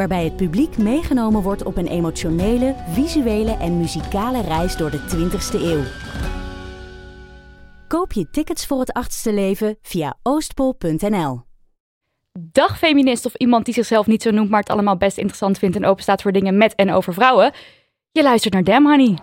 waarbij het publiek meegenomen wordt op een emotionele, visuele en muzikale reis door de 20ste eeuw. Koop je tickets voor het achtste leven via oostpol.nl. Dag feminist of iemand die zichzelf niet zo noemt, maar het allemaal best interessant vindt en open staat voor dingen met en over vrouwen. Je luistert naar Damn Honey.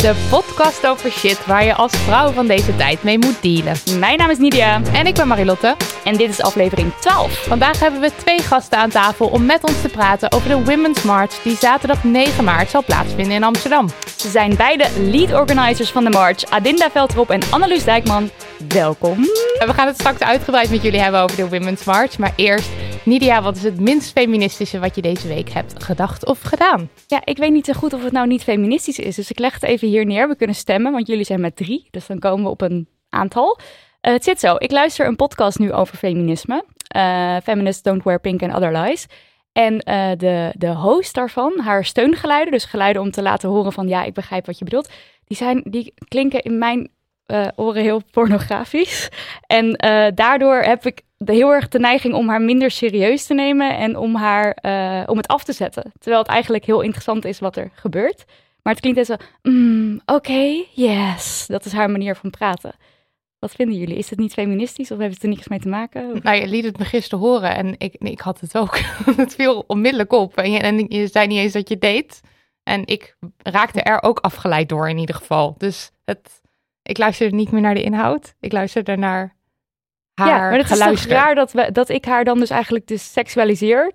De podcast over shit waar je als vrouw van deze tijd mee moet dealen. Mijn naam is Nidia. En ik ben Marilotte. En dit is aflevering 12. Vandaag hebben we twee gasten aan tafel om met ons te praten over de Women's March die zaterdag 9 maart zal plaatsvinden in Amsterdam. Ze zijn beide lead organizers van de march, Adinda Veldrop en Annelies Dijkman. Welkom. We gaan het straks uitgebreid met jullie hebben over de Women's March. Maar eerst, Nidia, wat is het minst feministische wat je deze week hebt gedacht of gedaan? Ja, ik weet niet zo goed of het nou niet feministisch is. Dus ik leg het even hier neer. We kunnen stemmen, want jullie zijn met drie. Dus dan komen we op een aantal. Uh, het zit zo. Ik luister een podcast nu over feminisme. Uh, Feminists Don't Wear Pink and Other Lies. En uh, de, de host daarvan, haar steungeluiden, dus geluiden om te laten horen van ja, ik begrijp wat je bedoelt, die, zijn, die klinken in mijn oren heel pornografisch. En daardoor heb ik de heel erg de neiging om haar minder serieus te nemen en om, haar, uh, om het af te zetten. Terwijl het eigenlijk heel interessant is wat er gebeurt. Maar het klinkt zo, mm, oké, yes. Dat is haar manier van praten. Wat vinden jullie? Is het niet feministisch of heeft het er niets mee te maken? Nou, je liet het me gisteren horen en ik, ik had het ook. het viel onmiddellijk op. En je, en je zei niet eens dat je deed. En ik raakte er ook afgeleid door in ieder geval. Dus het, ik luisterde niet meer naar de inhoud. Ik luisterde naar haar ja, maar het is toch raar dat, we, dat ik haar dan dus eigenlijk dus seksualiseer.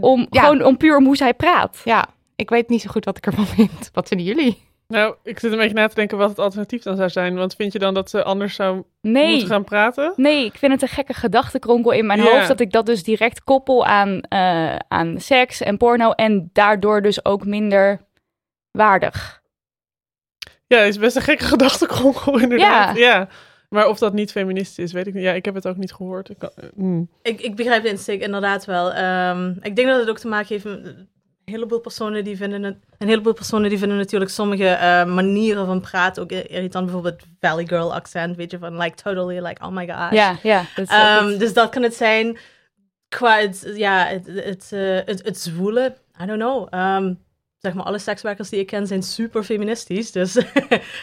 Om, ja. Gewoon om puur om hoe zij praat. Ja, ik weet niet zo goed wat ik ervan vind. Wat vinden jullie? Nou, ik zit een beetje na te denken wat het alternatief dan zou zijn. Want vind je dan dat ze anders zou nee. moeten gaan praten? Nee, ik vind het een gekke gedachtenkronkel in mijn yeah. hoofd. Dat ik dat dus direct koppel aan, uh, aan seks en porno. En daardoor dus ook minder waardig. Ja, het is best een gekke gedachtenkronkel inderdaad. Ja. ja. Maar of dat niet feministisch is, weet ik niet. Ja, ik heb het ook niet gehoord. Ik, kan, mm. ik, ik, begrijp de insteek inderdaad wel. Um, ik denk dat het ook te maken heeft met een heleboel personen die vinden het, een heleboel personen die vinden natuurlijk sommige uh, manieren van praten ook irritant. Bijvoorbeeld Valley Girl accent, weet je, van like totally like oh my god. Ja, ja. Um, dus dat kan het zijn qua het, ja, het, het, uh, het, het zwoelen. I don't know. Um, zeg maar, alle sekswerkers die ik ken zijn super feministisch. Dus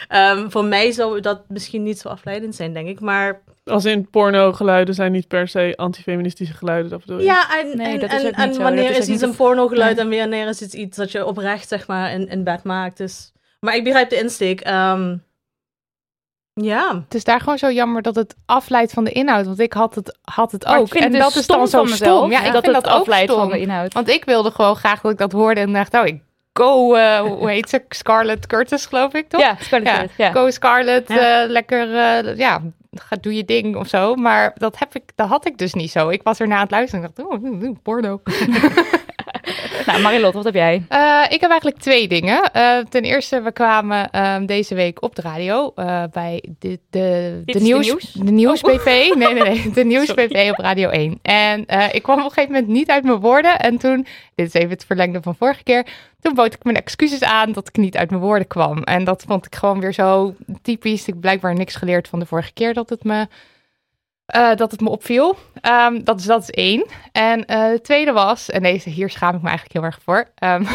um, voor mij zou dat misschien niet zo afleidend zijn, denk ik. Maar... Als in porno-geluiden zijn niet per se antifeministische geluiden, dat bedoel je? Ja, en, nee, en, en, en wanneer is, is iets een porno-geluid nee. en wanneer is het iets dat je oprecht, zeg maar, in, in bed maakt. Dus... Maar ik begrijp de insteek. Um, ja. Het is daar gewoon zo jammer dat het afleidt van de inhoud. Want ik had het, had het ook. en dat is dan zo stom. Ja, ik dat vind het dat afleidt van de inhoud. Want ik wilde gewoon graag dat ik dat hoorde en dacht, oh, ik Go, uh, hoe heet ze? Scarlett Curtis, geloof ik, toch? Ja, Scarlett ja. Curtis, ja. Go Scarlett, ja. Uh, lekker, uh, ja, ga, doe je ding of zo. Maar dat, heb ik, dat had ik dus niet zo. Ik was erna aan het luisteren en dacht, oh, porno. nou, Marilot, wat heb jij? Ik heb eigenlijk twee dingen. Ten eerste, we kwamen uh, deze week op de radio bij de, de, de, nieuws, de nieuws, de nieuws oh. BV. Nee, nee, nee. De nieuws BV op Radio 1. En ik kwam op een gegeven moment niet uit mijn woorden. En toen, dit is even het verlengde van vorige keer. Toen bood ik mijn excuses aan dat ik niet uit mijn woorden kwam. En dat vond ik gewoon weer zo typisch. Ik heb blijkbaar niks geleerd van de vorige keer dat het me uh, dat het me opviel. Um, dat, is, dat is één. En uh, de tweede was, en deze, hier schaam ik me eigenlijk heel erg voor. Um,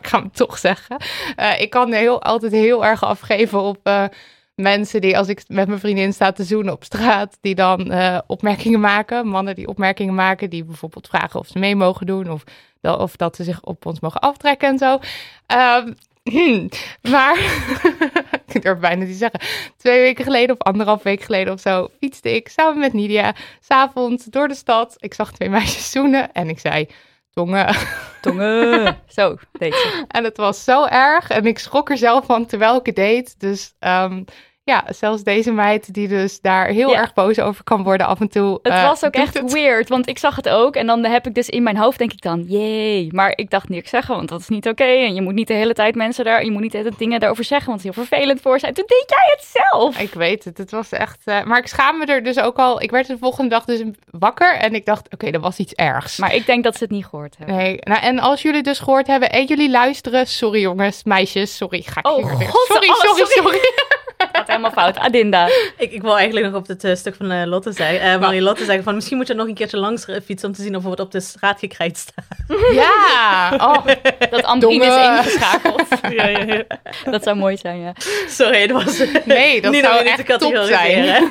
ik ga hem toch zeggen. Uh, ik kan heel, altijd heel erg afgeven op mensen die, als ik met mijn vriendin sta te zoenen op straat, die dan opmerkingen maken. Mannen die opmerkingen maken, die bijvoorbeeld vragen of ze mee mogen doen of, of dat ze zich op ons mogen aftrekken en zo. Um, maar, ik durf bijna niet zeggen, twee weken geleden of anderhalf week geleden of zo, fietste ik samen met Nidia s'avonds door de stad. Ik zag twee meisjes zoenen en ik zei, tongen. Tongen. zo, deze. En het was zo erg en ik schrok er zelf van terwijl ik het deed. Dus um, ja, zelfs deze meid die dus daar heel erg boos over kan worden af en toe. Het uh, was ook echt weird, want ik zag het ook en dan heb ik dus in mijn hoofd denk ik dan, jee, maar ik dacht niks zeggen, want dat is niet oké. En je moet niet de hele tijd mensen daar, je moet niet de hele dingen daarover zeggen, want het is heel vervelend voor zijn. Toen deed jij het zelf. Ik weet het, het was echt, uh, maar ik schaam me er dus ook al. Ik werd de volgende dag dus wakker en ik dacht, oké, okay, er was iets ergs. Maar ik denk dat ze het niet gehoord hebben. Nee, nou en als jullie dus gehoord hebben en jullie luisteren, sorry jongens, meisjes, sorry, ga ik oh, hier God, sorry, sorry, sorry. sorry. Gaat helemaal fout. Adinda. Ik, ik wil eigenlijk nog op het uh, stuk van uh, Lotte zeggen. Uh, Marie Lotte zeggen van misschien moet je nog een keertje langs fietsen om te zien of we het op de straat gekrijt staan. Ja! Oh, dat Andrien is ingeschakeld. ja, ja, ja. Dat zou mooi zijn, ja. Sorry, dat was nee, dat niet zou echt top zijn.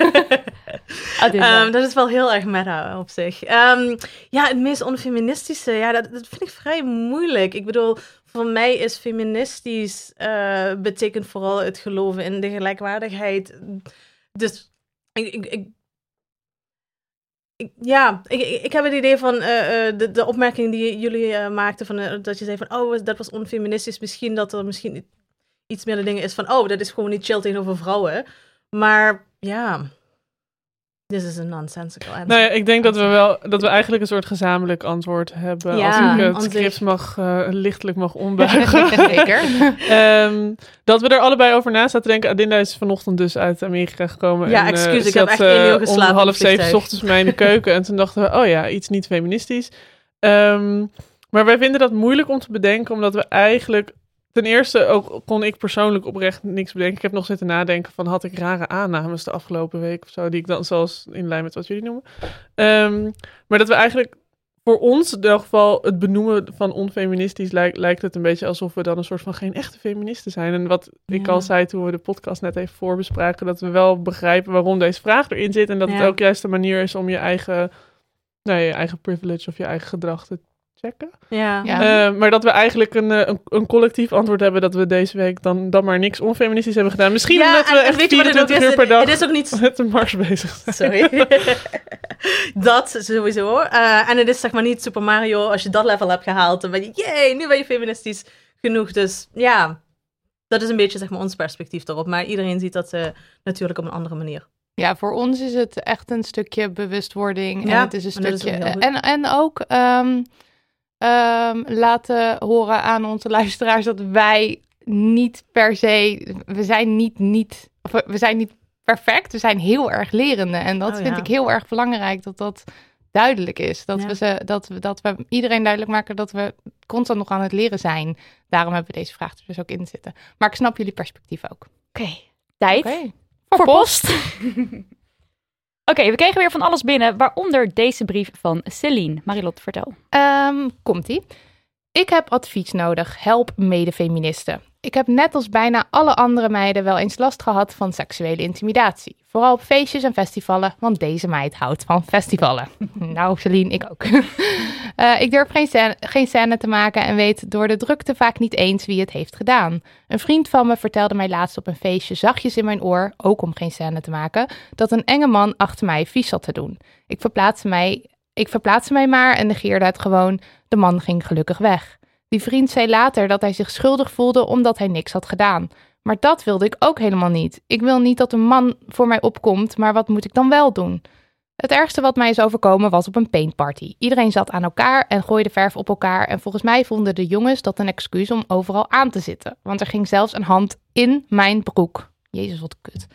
um, dat is wel heel erg meta op zich. Um, ja, het meest onfeministische, ja, dat, dat vind ik vrij moeilijk. Ik bedoel, voor mij is feministisch uh, betekent vooral het geloven in de gelijkwaardigheid. Dus ik, ik, ja, ik, ik, heb het idee van uh, de, de opmerking die jullie maakten, van, dat je zei van, oh, dat was onfeministisch. Misschien dat er misschien iets meer dingen is van, oh, dat is gewoon niet chill tegenover vrouwen. Maar ja, This is a nonsensical answer. Nou ja, ik denk dat we wel dat we eigenlijk een soort gezamenlijk antwoord hebben. Ja, als ik het script mag uh, lichtelijk mag ombuigen. Zeker. um, dat we er allebei over na zaten denken. Adinda is vanochtend dus uit Amerika gekomen. Ja, en, excuus, uh, ik heb echt uh, om half zeven ochtends mij in de keuken. en toen dachten we, oh ja, iets niet feministisch. Um, maar wij vinden dat moeilijk om te bedenken, omdat we eigenlijk ten eerste ook kon ik persoonlijk oprecht niks bedenken. Ik heb nog zitten nadenken van had ik rare aannames de afgelopen week of zo, die ik dan zoals in lijn met wat jullie noemen. Um, maar dat we eigenlijk voor ons in ieder geval het benoemen van onfeministisch lijkt, lijkt het een beetje alsof we dan een soort van geen echte feministen zijn. En wat ik al zei toen we de podcast net even voorbespraken, dat we wel begrijpen waarom deze vraag erin zit en dat het ook juist de manier is om je eigen, nou, je eigen privilege of je eigen gedrag te checken. Ja. ja. Uh, maar dat we eigenlijk een, eh, een, een, collectief antwoord hebben dat we deze week dan, dan maar niks onfeministisch hebben gedaan. Misschien ja, omdat we echt 24 uur per dag het is ook niet... met de mars bezig zijn. Sorry. dat sowieso. Uh, en het is zeg maar niet Super Mario, als je dat level hebt gehaald, dan ben je, jee, nu ben je feministisch genoeg. Dus ja, dat is een beetje zeg maar ons perspectief erop. Maar iedereen ziet dat uh, natuurlijk op een andere manier. Ja, voor ons is het echt een stukje bewustwording. Ja, en het is een stukje. En, en ook um, um, laten horen aan onze luisteraars dat wij niet per se, we zijn niet, niet, of we zijn niet perfect, we zijn heel erg lerende. En dat oh, vind ik heel erg belangrijk dat dat duidelijk is. Dat, we ze, dat, we, dat we iedereen duidelijk maken dat we constant nog aan het leren zijn. Daarom hebben we deze vraag dus ook in zitten. Maar ik snap jullie perspectief ook. Oké, tijd okay. voor, voor post. Oké, we kregen weer van alles binnen, waaronder deze brief van Celine. Marilot, vertel. Um, Komt-ie. Ik heb advies nodig. Help medefeministen. Ik heb net als bijna alle andere meiden wel eens last gehad van seksuele intimidatie. Vooral op feestjes en festivalen, want deze meid houdt van festivalen. nou, Celine, ik ook. uh, ik durf geen scène, geen scène te maken en weet door de drukte vaak niet eens wie het heeft gedaan. Een vriend van me vertelde mij laatst op een feestje zachtjes in mijn oor, ook om geen scène te maken, dat een enge man achter mij vies zat te doen. Ik verplaatste mij, ik verplaatste mij maar en negeerde het gewoon. De man ging gelukkig weg. Die vriend zei later dat hij zich schuldig voelde omdat hij niks had gedaan. Maar dat wilde ik ook helemaal niet. Ik wil niet dat een man voor mij opkomt, maar wat moet ik dan wel doen? Het ergste wat mij is overkomen was op een paintparty. Iedereen zat aan elkaar en gooide verf op elkaar. En volgens mij vonden de jongens dat een excuus om overal aan te zitten. Want er ging zelfs een hand in mijn broek. Jezus, wat kut.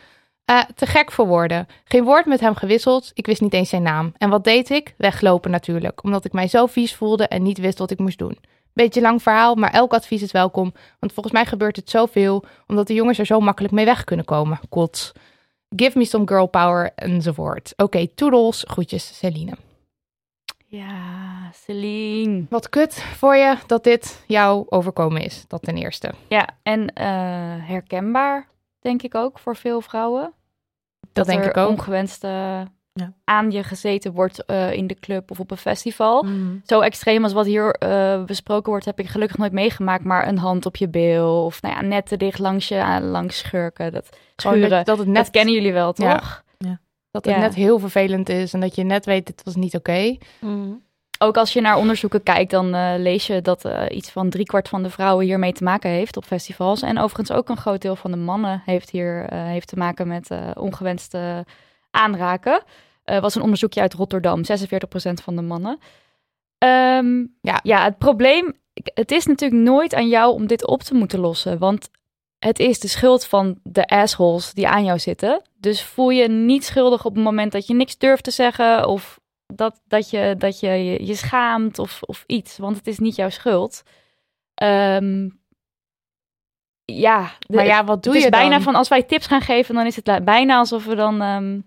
Uh, te gek voor woorden. Geen woord met hem gewisseld. Ik wist niet eens zijn naam. En wat deed ik? Weglopen natuurlijk. Omdat ik mij zo vies voelde en niet wist wat ik moest doen. Beetje lang verhaal, maar elk advies is welkom. Want volgens mij gebeurt het zoveel, omdat de jongens er zo makkelijk mee weg kunnen komen. Kots. Give me some girl power enzovoort. Oké, okay, toedels. Groetjes, Celine. Ja, Celine. Wat kut voor je dat dit jou overkomen is, dat ten eerste. Ja, en uh, herkenbaar denk ik ook, voor veel vrouwen. Dat, denk er ik ook. ongewenst eh, Ja. aan je gezeten wordt eh, in de club of op een festival. Mhm. Zo extreem als wat hier eh, besproken wordt, heb ik gelukkig nooit meegemaakt. Maar een hand op je bil of nou ja, net te dicht langs je aan langs schurken. Dat, schuren, dat, dat het net dat kennen jullie wel, Ja. toch? Dat het Ja. net heel vervelend is en dat je net weet, dit was niet oké. Ook als je naar onderzoeken kijkt, dan eh, lees je dat eh, iets van driekwart van de vrouwen hiermee te maken heeft op festivals. En overigens ook een groot deel van de mannen heeft hier eh, heeft te maken met eh, ongewenste aanraken. Er was een onderzoekje uit Rotterdam, 46% van de mannen. Ehm, Ja. ja, het probleem, het is natuurlijk nooit aan jou om dit op te moeten lossen. Want het is de schuld van de assholes die aan jou zitten. Dus voel je niet schuldig op het moment dat je niks durft te zeggen of dat, dat je dat je, je, je schaamt of, of iets. Want het is niet jouw schuld. Ehm, ja, de- Maar ja, wat doe het is je bijna dan? van als wij tips gaan geven, dan is het bijna alsof we dan ehm,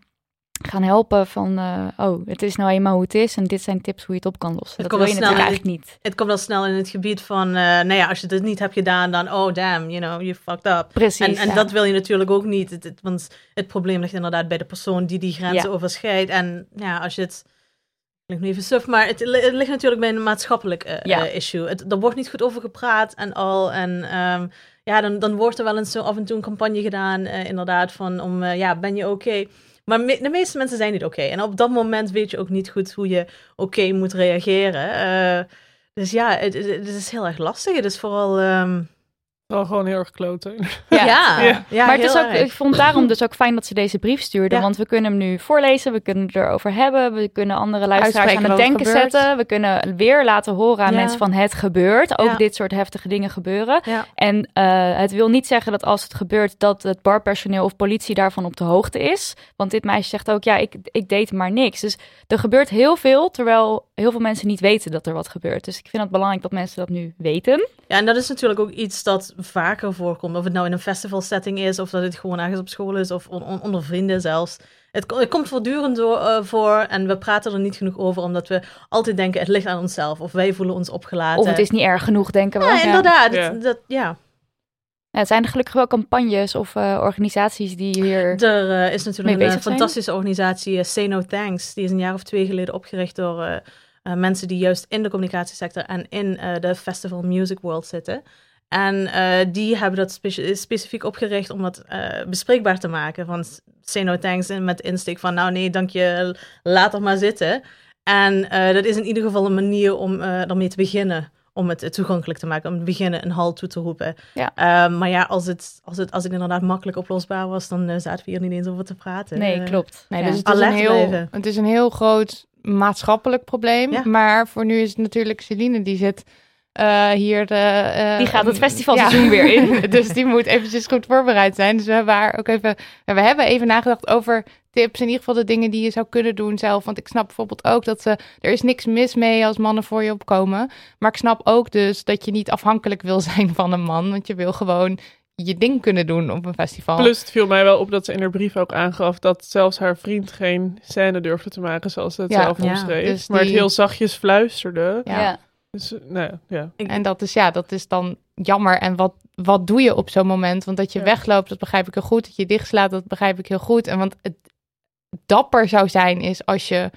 gaan helpen van eh, oh, het is nou eenmaal hoe het is en dit zijn tips hoe je het op kan lossen. Het dat komt wil je wel snel eigenlijk niet. Het komt al snel in het gebied van, eh nou ja, als je dit niet hebt gedaan, dan oh damn, you know, you fucked up. Precies. En, dat wil je natuurlijk ook niet. Het, het- want het probleem ligt inderdaad bij de persoon die die grenzen Ja. overschrijdt. En ja, als je het. Ik nu even suf, maar het, li- het ligt natuurlijk bij een maatschappelijk eh, Ja. issue. Het, er wordt niet goed over gepraat en al. En ehm, ja, dan, dan wordt er wel eens zo af en toe een campagne gedaan, inderdaad, van om, ja, ben je oké? Maar de meeste mensen zijn niet oké. En op dat moment weet je ook niet goed hoe je oké moet reageren. Eh, dus ja, het, het, het is heel erg lastig. Het is vooral... ehm, Wel gewoon heel erg kloten. ja, Ja. ja. Ja. maar het is ook, erg. ik vond daarom dus ook fijn dat ze deze brief stuurde. Ja. Want we kunnen hem nu voorlezen, we kunnen het erover hebben, we kunnen andere luisteraars Uitspreken aan het denken gebeurt. zetten. We kunnen weer laten horen aan Ja. mensen van het gebeurt. Ook Ja. dit soort heftige dingen gebeuren. Ja. En eh, het wil niet zeggen dat als het gebeurt dat het barpersoneel of politie daarvan op de hoogte is. Want dit meisje zegt ook, ja, ik, ik deed maar niks. Dus er gebeurt heel veel, terwijl heel veel mensen niet weten dat er wat gebeurt. Dus ik vind het belangrijk dat mensen dat nu weten. Ja, en dat is natuurlijk ook iets dat vaker voorkomt. Of het nou in een festivalsetting is, of dat het gewoon ergens op school is, of on- on- onder vrienden zelfs. Het, het komt voortdurend door, eh, voor en we praten er niet genoeg over, omdat we altijd denken het ligt aan onszelf. Of wij voelen ons opgelaten. Of het is niet erg genoeg, denken we. Ja, inderdaad. Ja. Dat, dat- ja. Ja, het zijn er gelukkig wel campagnes of eh, organisaties die hier... Er eh, is natuurlijk mee een fantastische organisatie, Say No Thanks. Die is een jaar of twee geleden opgericht door eh, eh, mensen die juist in de communicatiesector en in eh, de festival music world zitten. En eh, die hebben dat speci- specifiek opgericht om dat eh, bespreekbaar te maken. Van Say No Thanks en met insteek van nou nee, dank je, laat er maar zitten. En eh, dat is in ieder geval een manier om ermee te beginnen. Om het toegankelijk te maken, om te beginnen een hal toe te roepen. Ja. Eh, maar ja, als het, als, het, als het inderdaad makkelijk oplosbaar was, dan zaten we hier niet eens over te praten. Nee, klopt. Nee, Ja. dus het is, een heel, het is een heel groot maatschappelijk probleem. Ja. Maar voor nu is het natuurlijk Celine die zit eh, hier... De, eh, Die gaat het een- festivalseizoen ja. weer in. dus die moet eventjes goed voorbereid zijn. Dus we hebben haar ook even... ja, we hebben even nagedacht over tips. In ieder geval de dingen die je zou kunnen doen zelf. Want ik snap bijvoorbeeld ook dat ze... Er is niks mis mee als mannen voor je opkomen. Maar ik snap ook dus dat je niet afhankelijk wil zijn van een man. Want je wil gewoon je ding kunnen doen op een festival. Plus het viel mij wel op dat ze in haar brief ook aangaf dat zelfs haar vriend geen scène durfde te maken zoals ze het Ja, zelf ja, omschreef. dus Maar het heel zachtjes fluisterde. Ja. Dus, eh, nou ja, ja. En dat is ja, dat is dan jammer. En wat, wat doe je op zo'n moment? Want dat je Ja. wegloopt, dat begrijp ik heel goed. Dat je dichtslaat, dat begrijp ik heel goed. En want het dapper zou zijn, is als je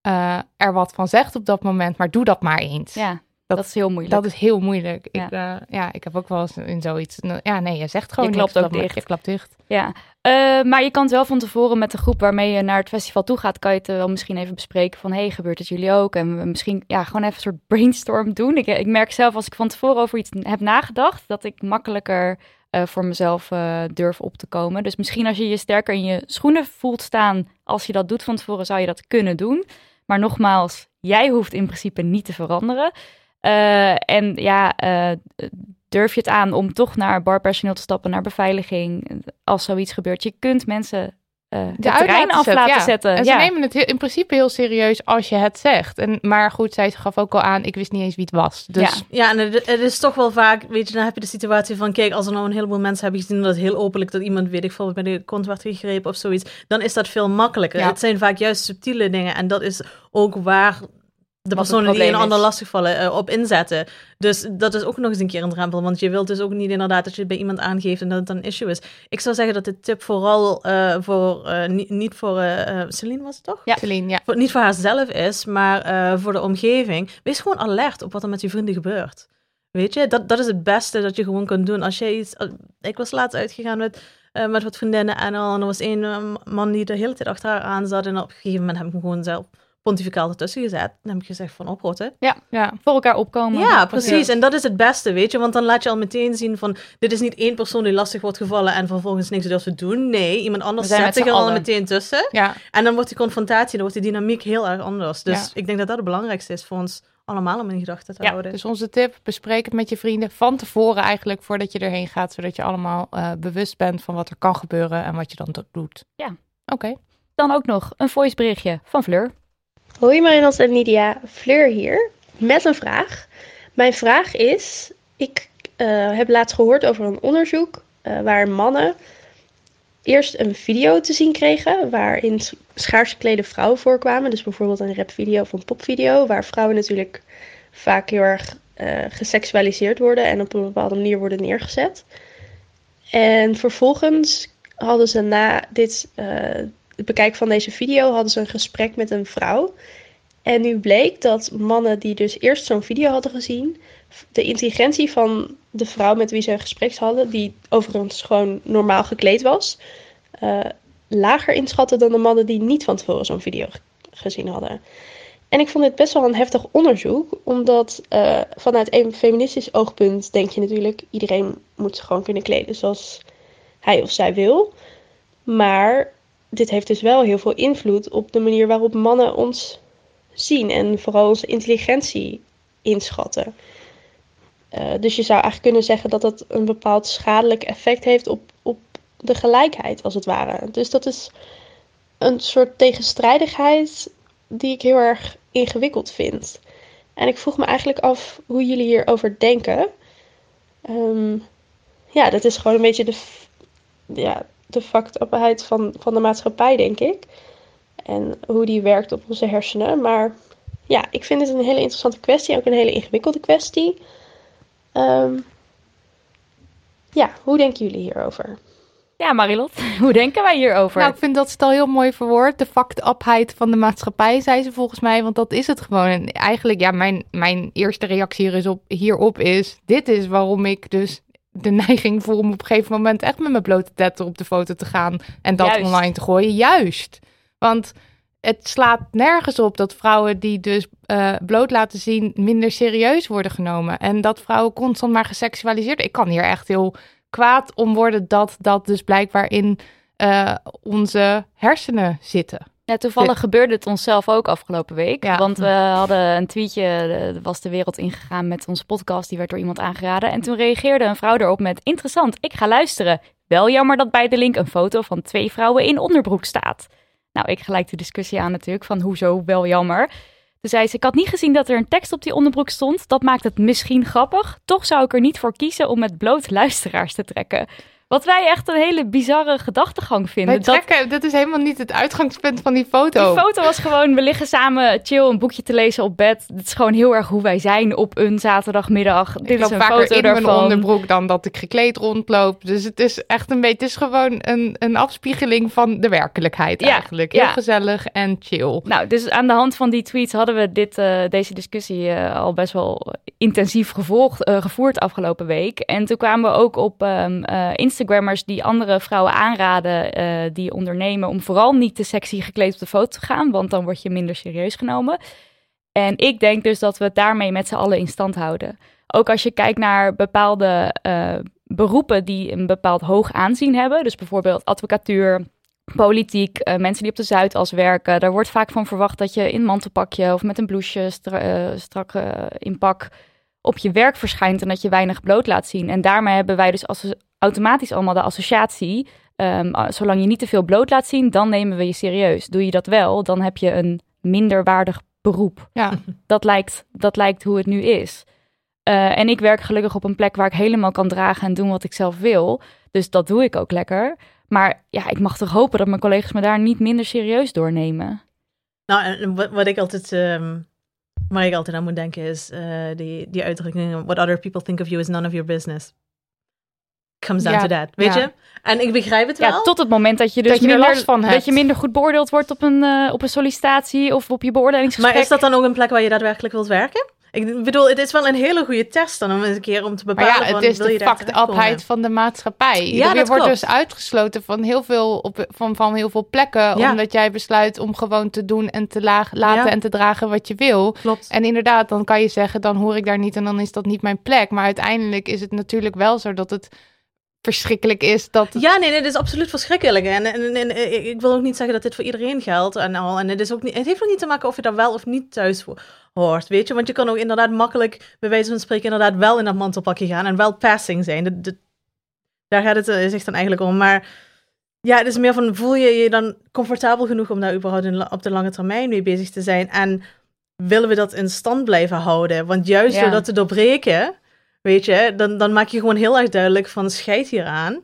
eh, er wat van zegt op dat moment, maar doe dat maar eens. ja, Dat- dat, is heel moeilijk. Dat is heel moeilijk. Ja. Ik, eh, ja, ik heb ook wel eens in zoiets. nou, Ja, nee, je zegt gewoon Je niks klapt ook dicht. Je klapt dicht. Ja, Eh, maar je kan het wel van tevoren met de groep waarmee je naar het festival toe gaat, kan je het wel misschien even bespreken van, hey, gebeurt het jullie ook? En misschien ja, gewoon even een soort brainstorm doen. Ik, ik merk zelf als ik van tevoren over iets heb nagedacht, dat ik makkelijker eh, voor mezelf durf op te komen. Dus misschien als je je sterker in je schoenen voelt staan, als je dat doet van tevoren, zou je dat kunnen doen. Maar nogmaals, jij hoeft in principe niet te veranderen. Eh, en ja, eh, durf je het aan om toch naar barpersoneel te stappen, naar beveiliging, als zoiets gebeurt. Je kunt mensen eh het De uit terrein af zetten, laten ja. zetten. En ze ja. nemen het heel- in principe heel serieus als je het zegt. En, maar goed, zij gaf ook al aan, ik wist niet eens wie het was. Dus Ja. Ja, en het, het is toch wel vaak, weet je, dan heb je de situatie van, kijk, als er nou een heleboel mensen hebben gezien dat heel openlijk dat iemand, weet ik veel, bij de kont werd gegrepen of zoiets, dan is dat veel makkelijker. Ja. Het zijn vaak juist subtiele dingen en dat is ook waar de personen die een ander lastigvallen eh, op inzetten. Dus dat is ook nog eens een keer een drempel. Want je wilt dus ook niet inderdaad dat je het bij iemand aangeeft en dat het dan een issue is. Ik zou zeggen dat de tip vooral eh, voor, eh, niet, niet voor, Celine was het toch? Ja. Celine, ja. Voor, niet voor haarzelf is, maar voor de omgeving. Wees gewoon alert op wat er met je vrienden gebeurt. Weet je, dat, dat is het beste dat je gewoon kunt doen. Als je iets. Ik was laatst uitgegaan met, met wat vriendinnen en al. En er was één man die de hele tijd achter haar aan zat. En op een gegeven moment heb ik hem gewoon zelf pontificaal ertussen gezet. Dan heb ik gezegd van oprotten. ja. Voor elkaar opkomen. Ja, precies. En dat is het beste, weet je. Want dan laat je al meteen zien van... Dit is niet één persoon die lastig wordt gevallen en vervolgens niks durft te doen. Nee, iemand anders zet zich er al meteen tussen. ja. En dan wordt die confrontatie, dan wordt die dynamiek heel erg anders. Dus Ja. ik denk dat dat het belangrijkste is voor ons allemaal om in gedachten te Ja, houden. Dus onze tip, bespreek het met je vrienden van tevoren eigenlijk voordat je erheen gaat. Zodat je allemaal eh, bewust bent van wat er kan gebeuren en wat je dan do- doet. Ja. Oké. Dan ook nog een voiceberichtje van Fleur. Hoi Marinat en Lydia, Fleur hier met een vraag. Mijn vraag is, ik eh, heb laatst gehoord over een onderzoek eh, waar mannen eerst een video te zien kregen waarin schaars geklede vrouwen voorkwamen. Dus bijvoorbeeld een rapvideo of een popvideo waar vrouwen natuurlijk vaak heel erg eh, geseksualiseerd worden en op een bepaalde manier worden neergezet. En vervolgens hadden ze na dit, het bekijken van deze video hadden ze een gesprek met een vrouw. En nu bleek dat mannen die dus eerst zo'n video hadden gezien, de intelligentie van de vrouw met wie ze een gesprek hadden, die overigens gewoon normaal gekleed was, eh, lager inschatten dan de mannen die niet van tevoren zo'n video gezien hadden. En ik vond dit best wel een heftig onderzoek, omdat eh, vanuit een feministisch oogpunt denk je natuurlijk, iedereen moet gewoon kunnen kleden zoals hij of zij wil. Maar dit heeft dus wel heel veel invloed op de manier waarop mannen ons zien en vooral onze intelligentie inschatten. Eh, dus je zou eigenlijk kunnen zeggen dat dat een bepaald schadelijk effect heeft op, op de gelijkheid, als het ware. Dus dat is een soort tegenstrijdigheid die ik heel erg ingewikkeld vind. En ik vroeg me eigenlijk af hoe jullie hierover denken. Ehm, ja, dat is gewoon een beetje de, ja, de fucked upheid van, van de maatschappij, denk ik. En hoe die werkt op onze hersenen. Maar ja, ik vind het een hele interessante kwestie. Ook een hele ingewikkelde kwestie. Ehm, ja, hoe denken jullie hierover? Ja, Marilot, hoe denken wij hierover? Nou, ik vind dat het al heel mooi verwoord. De fucked upheid van de maatschappij, zei ze volgens mij. Want dat is het gewoon. En eigenlijk, ja, mijn, mijn eerste reactie hier is op, hierop is... Dit is waarom ik dus de neiging voel om op een gegeven moment... echt met mijn blote tetten op de foto te gaan. En dat Juist. online te gooien. Juist. Want het slaat nergens op dat vrouwen die dus eh, bloot laten zien... minder serieus worden genomen. En dat vrouwen constant maar geseksualiseerd... Ik kan hier echt heel kwaad om worden dat dat dus blijkbaar in eh, onze hersenen zitten. Ja, toevallig gebeurde het onszelf ook afgelopen week. Ja. Want we hadden een tweetje, was de wereld ingegaan met onze podcast. Die werd door iemand aangeraden. En toen reageerde een vrouw erop met, interessant, ik ga luisteren. Wel jammer dat bij de link een foto van twee vrouwen in onderbroek staat. Nou, ik gelijk de discussie aan natuurlijk, van hoezo wel jammer. Toen zei ze, ik had niet gezien dat er een tekst op die onderbroek stond. Dat maakt het misschien grappig. Toch zou ik er niet voor kiezen om met bloot luisteraars te trekken. Wat wij echt een hele bizarre gedachtegang vinden. Wij trekken, dat is helemaal niet het uitgangspunt van die foto. Die foto was gewoon, we liggen samen chill een boekje te lezen op bed. Het is gewoon heel erg hoe wij zijn op een zaterdagmiddag. Dit is een vaker foto in mijn onderbroek dan dat ik gekleed rondloop. Dus het is echt een beetje, het is gewoon een, een afspiegeling van de werkelijkheid Ja, eigenlijk. Heel ja. gezellig en chill. Nou, dus aan de hand van die tweets hadden we dit, eh, deze discussie eh, al best wel intensief gevolgd, eh, gevoerd afgelopen week. En toen kwamen we ook op ehm, eh, Instagrammers die andere vrouwen aanraden eh, die ondernemen om vooral niet te sexy gekleed op de foto te gaan, want dan word je minder serieus genomen. En ik denk dus dat we daarmee met z'n allen in stand houden. Ook als je kijkt naar bepaalde eh, beroepen die een bepaald hoog aanzien hebben, dus bijvoorbeeld advocatuur, politiek, eh, mensen die op de Zuidas werken. Daar wordt vaak van verwacht dat je in mantelpakje of met een blouseje stra strak in pak op je werk verschijnt en dat je weinig bloot laat zien. En daarmee hebben wij dus als automatisch allemaal de associatie. ehm, ah, zolang je niet te veel bloot laat zien, dan nemen we je serieus. Doe je dat wel, dan heb je een minder waardig beroep. Ja. Dat lijkt, dat lijkt hoe het nu is. Eh, en ik werk gelukkig op een plek waar ik helemaal kan dragen en doen wat ik zelf wil. Dus dat doe ik ook lekker. Maar ja, ik mag toch hopen dat mijn collega's me daar niet minder serieus doornemen. Nou, en wat, wat ik altijd ehm, waar ik altijd aan moet denken is eh, die, die uitdrukking: What other people think of you is none of your business. Comes down Ja, to that, weet ja. je? En ik begrijp het wel. Ja, tot het moment dat je dus Dat je er minder, last van dat hebt. je minder goed beoordeeld wordt op een, eh, op een sollicitatie of op je beoordelingsgesprek. Maar is dat dan ook een plek waar je daadwerkelijk wilt werken? Ik bedoel, het is wel een hele goede test dan om eens een keer om te Maar bepalen ja, van, het is wil de fucked van de maatschappij. Ja, je dat wordt klopt. dus uitgesloten van heel veel, op, van, van heel veel plekken. Ja. Omdat jij besluit om gewoon te doen en te laag, laten Ja. en te dragen wat je wil. Klopt. En inderdaad, dan kan je zeggen, dan hoor ik daar niet en dan is dat niet mijn plek. Maar uiteindelijk is het natuurlijk wel zo dat het verschrikkelijk is dat... Ja, nee, nee, dit is absoluut verschrikkelijk. En, en, en, ik wil ook niet zeggen dat dit voor iedereen geldt en al. En het, is ook niet, het heeft ook niet te maken of je daar wel of niet thuis ho- hoort, weet je. Want je kan ook inderdaad makkelijk, bij wijze van spreken, inderdaad wel in dat mantelpakje gaan en wel passing zijn. Dat- dat- daar gaat het eh, zich dan eigenlijk om. Maar ja, het is meer van, voel je je dan comfortabel genoeg om daar überhaupt in op de lange termijn mee bezig te zijn? En willen we dat in stand blijven houden? Want juist Ja. door dat te doorbreken, weet je, dan, dan maak je gewoon heel erg duidelijk van, scheid hieraan.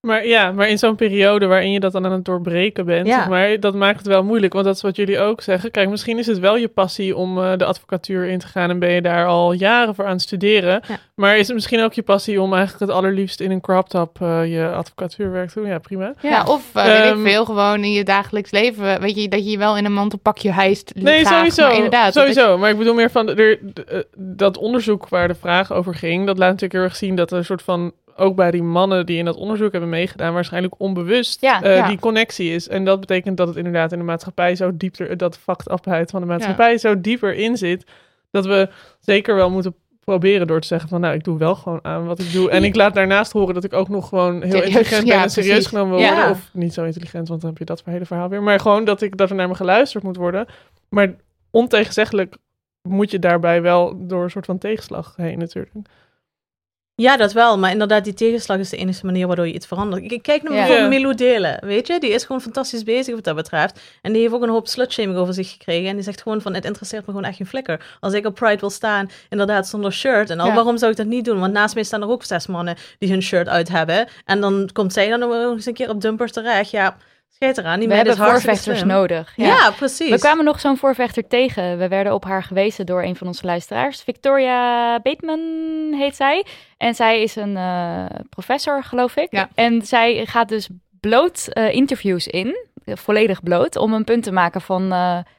Maar ja, maar in zo'n periode waarin je dat dan aan het doorbreken bent, Ja. zeg maar, dat maakt het wel moeilijk. Want dat is wat jullie ook zeggen. Kijk, misschien is het wel je passie om eh, de advocatuur in te gaan en ben je daar al jaren voor aan het studeren. Ja. Maar is het misschien ook je passie om eigenlijk het allerliefst in een crop top eh, je advocatuurwerk te doen? Ja, prima. Ja, of eh, weet Ehm, ik veel, gewoon in je dagelijks leven. Weet je, dat je je wel in een mantelpakje hijst. Nee, graag, sowieso. Maar inderdaad, sowieso. Maar ik bedoel meer van de, de- dat onderzoek waar de vraag over ging. Dat laat natuurlijk heel erg zien dat er een soort van. Ook bij die mannen die in dat onderzoek hebben meegedaan, waarschijnlijk onbewust Ja, eh, ja. die connectie is. En dat betekent dat het inderdaad in de maatschappij zo dieper, dat fucked upheid van de maatschappij zo dieper in zit. Dat we zeker wel moeten proberen door te zeggen van nou, ik doe wel gewoon aan wat ik doe. En ik laat daarnaast horen dat ik ook nog gewoon heel intelligent ben en serieus genomen wil worden. Of niet zo intelligent, want dan heb je dat hele verhaal weer. Maar gewoon dat, ik, dat er naar me geluisterd moet worden. Maar ontegenzeggelijk moet je daarbij wel door een soort van tegenslag heen natuurlijk. Ja, dat wel. Maar inderdaad, die tegenslag is de enige manier waardoor je iets verandert. Ik kijk naar bijvoorbeeld Ja. Milou Delen, weet je? Die is gewoon fantastisch bezig wat dat betreft. En die heeft ook een hoop slutshaming over zich gekregen. En die zegt gewoon van, het interesseert me gewoon echt geen flikker. Als ik op Pride wil staan, inderdaad zonder shirt en al, Ja. waarom zou ik dat niet doen? Want naast mij staan er ook zes mannen die hun shirt uit hebben. En dan komt zij dan nog eens een keer op dumpers terecht. Ja, schijt eraan. Die we hebben voorvechters slim. nodig. Ja, precies. We kwamen nog zo'n voorvechter tegen. We werden op haar gewezen door een van onze luisteraars. Victoria Bateman heet zij. En zij is een eh, professor, geloof ik. Ja. En zij gaat dus bloot eh, interviews in, eh, volledig bloot, om een punt te maken van,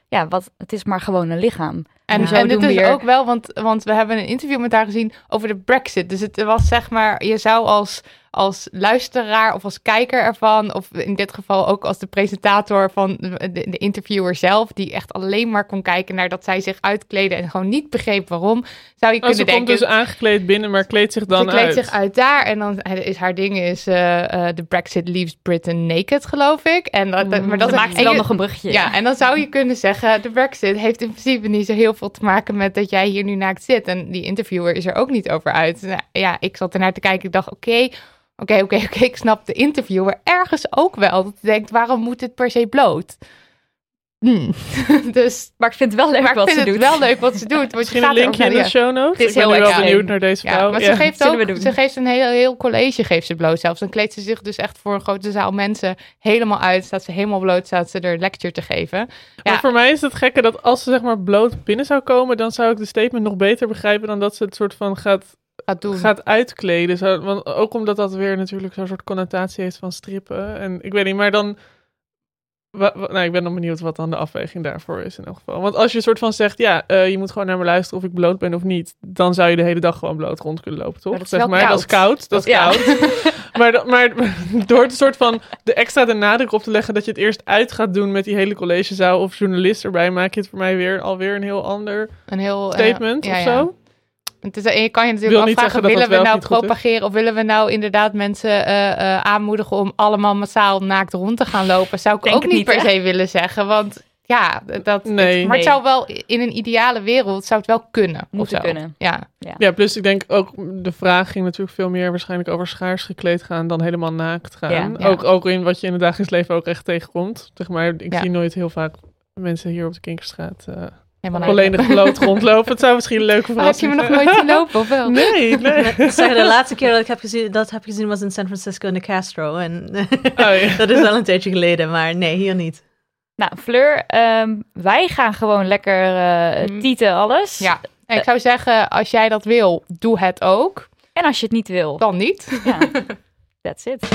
ja, wat, het is maar gewoon een lichaam. En, en dit is ook wel, want, want we hebben een interview met haar gezien over de Brexit. Dus het was zeg maar, je zou als, als luisteraar of als kijker ervan, of in dit geval ook als de presentator van de, de, de interviewer zelf, die echt alleen maar kon kijken naar dat zij zich uitkleden en gewoon niet begreep waarom, zou je Oh, ze kunnen komt denken. dus aangekleed binnen, maar kleedt zich dan ze kleedt uit. zich uit daar en dan is haar ding is eh, eh, de Brexit leaves Britain naked, geloof ik. En dat, dat- maar dat Dan maakt ze en dan je- nog een bruggetje. ja, en dan zou je kunnen zeggen, de Brexit heeft in principe niet zo heel veel te maken met dat jij hier nu naakt zit. En die interviewer is er ook niet over uit. Nou, ja, ik zat ernaar te kijken, ik dacht, oké, oké, oké, oké, ik snap de interviewer ergens ook wel. Dat je denkt, waarom moet dit per se bloot? Hmm. dus, Maar ik vind het wel leuk maar ik wat vind ze het doet. wel leuk wat ze doet. Want je Misschien gaat een linkje in de show notes. Dit is ik ben heel nu wel benieuwd naar deze Ja, vrouw. maar Ja. ze geeft ook, ze geeft een heel, heel college geeft ze bloot zelfs. Dan kleedt ze zich dus echt voor een grote zaal mensen helemaal uit. Staat ze helemaal bloot, staat ze er lecture te geven. Maar voor mij is het gekke dat als ze zeg maar bloot binnen zou komen, dan zou ik de statement nog beter begrijpen dan dat ze het soort van gaat, Gaat doen. gaat uitkleden. Zo, want ook omdat dat weer natuurlijk zo'n soort connotatie heeft van strippen. En ik weet niet, maar dan... wa- wa- nou, ik ben dan benieuwd wat dan de afweging daarvoor is in elk geval. Want als je soort van zegt, ja, eh, je moet gewoon naar me luisteren of ik bloot ben of niet, dan zou je de hele dag gewoon bloot rond kunnen lopen, toch? Maar dat is zeg maar, dat is koud. Dat is Ja. koud. maar, maar door het soort van de extra de nadruk op te leggen dat je het eerst uit gaat doen met die hele collegezaal of journalist erbij, maak je het voor mij weer alweer een heel ander Een heel... eh, statement ja, of ja. Het is, en je kan je Wil natuurlijk niet afvragen, willen dat we wel nou propageren of willen we nou inderdaad mensen eh, eh, aanmoedigen om allemaal massaal naakt rond te gaan lopen? Zou ik Denk ook niet niet, per se willen zeggen, want ja, dat, Nee. maar het zou wel in een ideale wereld zou het wel kunnen. of Moeten zo. kunnen. Ja. Ja, plus ik denk ook de vraag ging natuurlijk veel meer waarschijnlijk over schaars gekleed gaan dan helemaal naakt gaan. Ja. Ja. Ook, ook in wat je in het dagelijks leven ook echt tegenkomt. Zeg maar, ik Ja. zie nooit heel vaak mensen hier op de Kinkerstraat eh volledig bloot rondlopen. Het zou misschien een leuke Maar heb je me verrassing nog nooit zien lopen, of wel? Nee, nee. Ik zeg, de laatste keer dat ik heb gezien, dat heb gezien was in San Francisco in de Castro. En Oh, ja. dat is wel een tijdje geleden, maar nee, hier niet. Nou, Fleur, ehm, wij gaan gewoon lekker eh Mm. tieten alles. Ja, en ik zou zeggen, als jij dat wil, doe het ook. En als je het niet wil, Dan niet. ja, that's it.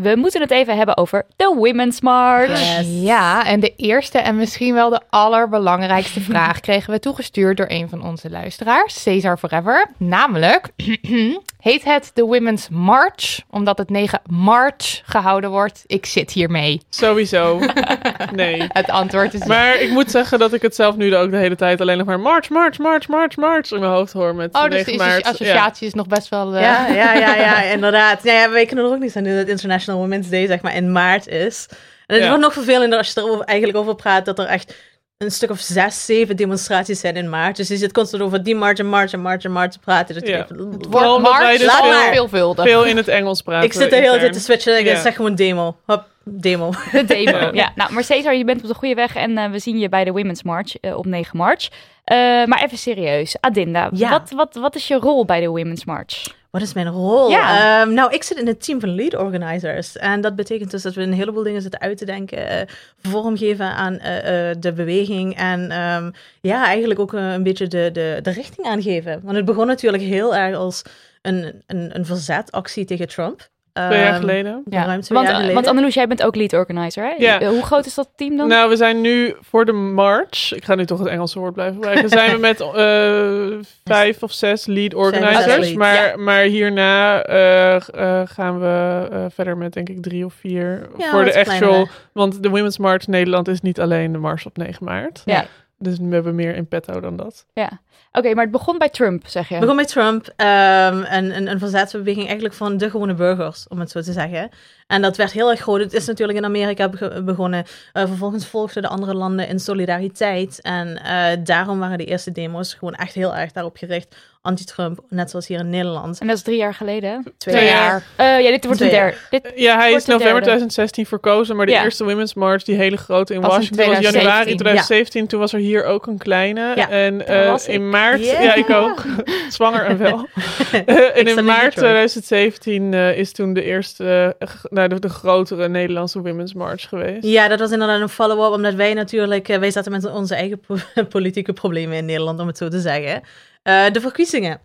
We moeten het even hebben over de Women's March. Ja, en de eerste en misschien wel de allerbelangrijkste vraag kregen we toegestuurd door een van onze luisteraars, Cesar Forever. Namelijk, heet het de Women's March omdat het 9 March gehouden wordt? Ik zit hiermee. Sowieso. Nee. Het antwoord is Maar ik moet zeggen dat ik het zelf nu ook de hele tijd alleen nog maar March, March, March, March, March in mijn hoofd hoor. Met Oh, dus 9 de maart. associatie is nog best wel... eh, Ja, ja, ja, ja, inderdaad. Ja, ja, wij kunnen er ook niet aan doen dat International Women's Day zeg maar in maart is. En het Ja. wordt nog vervelender als je er eigenlijk over praat dat er echt een stuk of zes, zeven demonstraties zijn in maart. Dus je zit constant over die march en march en march en march te praten. Dus Ja. ik- Het Vooral wordt March dus Laat veel. Veel in het Engels praten. ik zit de hele tijd te switchen en ik Ja. zeg gewoon demo. Hop, demo. De demo. ja, nou, maar Cesar, je bent op de goede weg en eh, we zien je bij de Women's March eh, op 9 maart. Eh, maar even serieus, Adinda, Ja. wat, wat, wat is je rol bij de Women's March? Wat is mijn rol? Ja. Ehm, nou, ik zit in het team van lead organizers. En dat betekent dus dat we een heleboel dingen zitten uit te denken, eh, vormgeven aan eh, eh, de beweging. En ehm, ja, eigenlijk ook een beetje de, de, de richting aangeven. Want het begon natuurlijk heel erg als een, een, een verzetactie tegen Trump. Twee jaar Ehm, geleden. Ja. Ruim twee Want, jaar geleden. want Anneloes, jij bent ook lead organizer, hè? Ja. Eh, Hoe groot is dat team dan? Nou, we zijn nu voor de March. Ik ga nu toch het Engelse woord blijven gebruiken. Zijn we met eh, vijf of zes lead organizers. maar, ja. maar hierna eh, eh, gaan we eh, verder met denk ik drie of vier. Ja, voor de actual. Want de Women's March Nederland is niet alleen de mars op 9 maart. Ja. Dus we hebben meer in petto dan dat. Ja. Oké, maar het begon bij Trump, zeg je. Het begon met Trump, ehm, een, een, een verzetsbeweging eigenlijk van de gewone burgers, om het zo te zeggen. En dat werd heel erg groot. Het is natuurlijk in Amerika begonnen. Eh, vervolgens volgden de andere landen in solidariteit. En eh, daarom waren de eerste demo's gewoon echt heel erg daarop gericht. Anti-Trump, net zoals hier in Nederland. En dat is drie jaar geleden. hè? Twee, Twee jaar. jaar. Eh, ja, dit wordt een Twee derde. Dit, Ja, hij is november derde. 2016 verkozen, maar de Ja. eerste Women's March, die hele grote in Was in Washington, was 2017. januari 2017. Toen was er hier ook een kleine. Ja, en eh, was ik. in maart, Yeah. ja, ik ook, zwanger en wel. Eh, en in in maart Detroit. 2017 eh, is toen de eerste, nou, de, de grotere Nederlandse Women's March geweest. Ja, dat was inderdaad een follow-up, omdat wij natuurlijk, wij zaten met onze eigen po- politieke problemen in Nederland, om het zo te zeggen. Eh, de verkiezingen.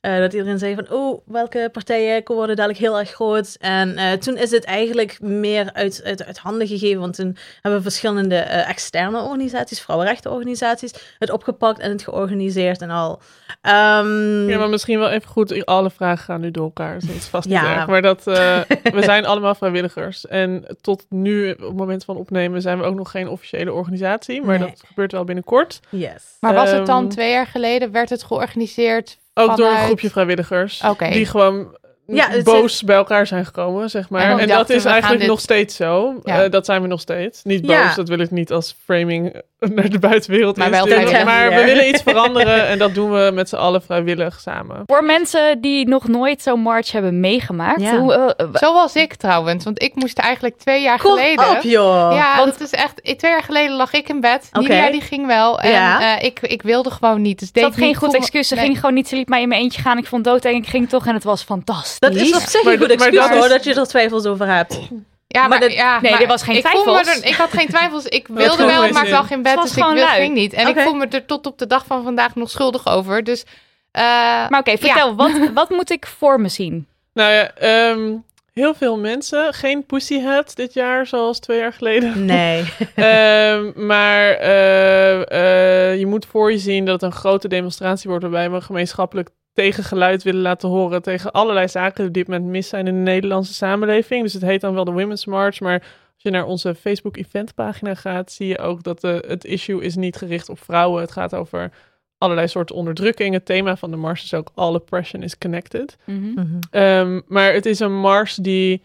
Eh, dat iedereen zei van, oh, welke partijen worden dadelijk heel erg groot. En eh, toen is het eigenlijk meer uit, uit, uit handen gegeven, want toen hebben verschillende eh, externe organisaties, vrouwenrechtenorganisaties, het opgepakt en het georganiseerd en al. Ehm, Ja, maar misschien wel even goed, alle vragen gaan nu door elkaar, dus dat is vast Ja. niet erg. Maar dat, eh, we zijn allemaal vrijwilligers. En tot nu, op het moment van opnemen, zijn we ook nog geen officiële organisatie. Maar Nee. dat gebeurt wel binnenkort. yes. Maar was het dan Ehm, twee jaar geleden, werd het georganiseerd Ook door een groepje vrijwilligers. Die gewoon Ja, het boos bij elkaar zijn gekomen, zeg maar. En dat is eigenlijk dit- nog steeds zo. Ja. Eh, dat zijn we nog steeds. Niet boos, Ja. dat wil ik niet als framing naar de buitenwereld Maar insturen. Maar we willen iets veranderen en dat doen we met z'n allen vrijwillig samen. voor mensen die nog nooit zo'n march hebben meegemaakt. Ja. Hoe, eh, eh, Zoals ik trouwens, want ik moest eigenlijk twee jaar Kom geleden. op, joh. Ja, Want- dat is echt. eh, Twee jaar geleden lag ik in bed. Oké. Nidia die ging wel. En Ja. eh, ik, ik wilde gewoon niet. Dus dat geen goed excuus. Ze nee. ging gewoon niet. Ze liet mij in mijn eentje gaan. Ik vond dood en ik ging toch en het was fantastisch. Dat is op zich een goed excuus dat hoor, is- dat je er twijfels over hebt. Ja, Maar maar, dat- ja, nee, maar dit was geen ik voel me twijfels. er- ik had geen twijfels. Ik wilde wel, maar ik lag in bed, dus ik gewoon wil, ging niet. En ik voel me er tot op de dag van vandaag nog schuldig over. Dus, eh, Maar oké, vertel. Wat, wat moet ik voor me zien? Nou ja, ehm, heel veel mensen. Geen pussyhat dit jaar, zoals twee jaar geleden. Nee. Ehm, maar eh, eh, je moet voor je zien dat het een grote demonstratie wordt waarbij we gemeenschappelijk tegengeluid willen laten horen tegen allerlei zaken die op dit moment mis zijn in de Nederlandse samenleving. Dus het heet dan wel de Women's March, maar als je naar onze Facebook eventpagina gaat, zie je ook dat de, het issue is niet gericht op vrouwen. Het gaat over allerlei soorten onderdrukking. Het thema van de mars is ook All Oppression is Connected. Mhm. Ehm, maar het is een mars die,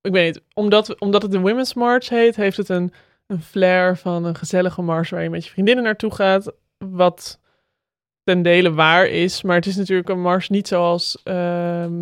ik weet niet, omdat, omdat het de Women's March heet, heeft het een, een flair van een gezellige mars waar je met je vriendinnen naartoe gaat. Wat ten dele waar is, maar het is natuurlijk een mars niet zoals ehm,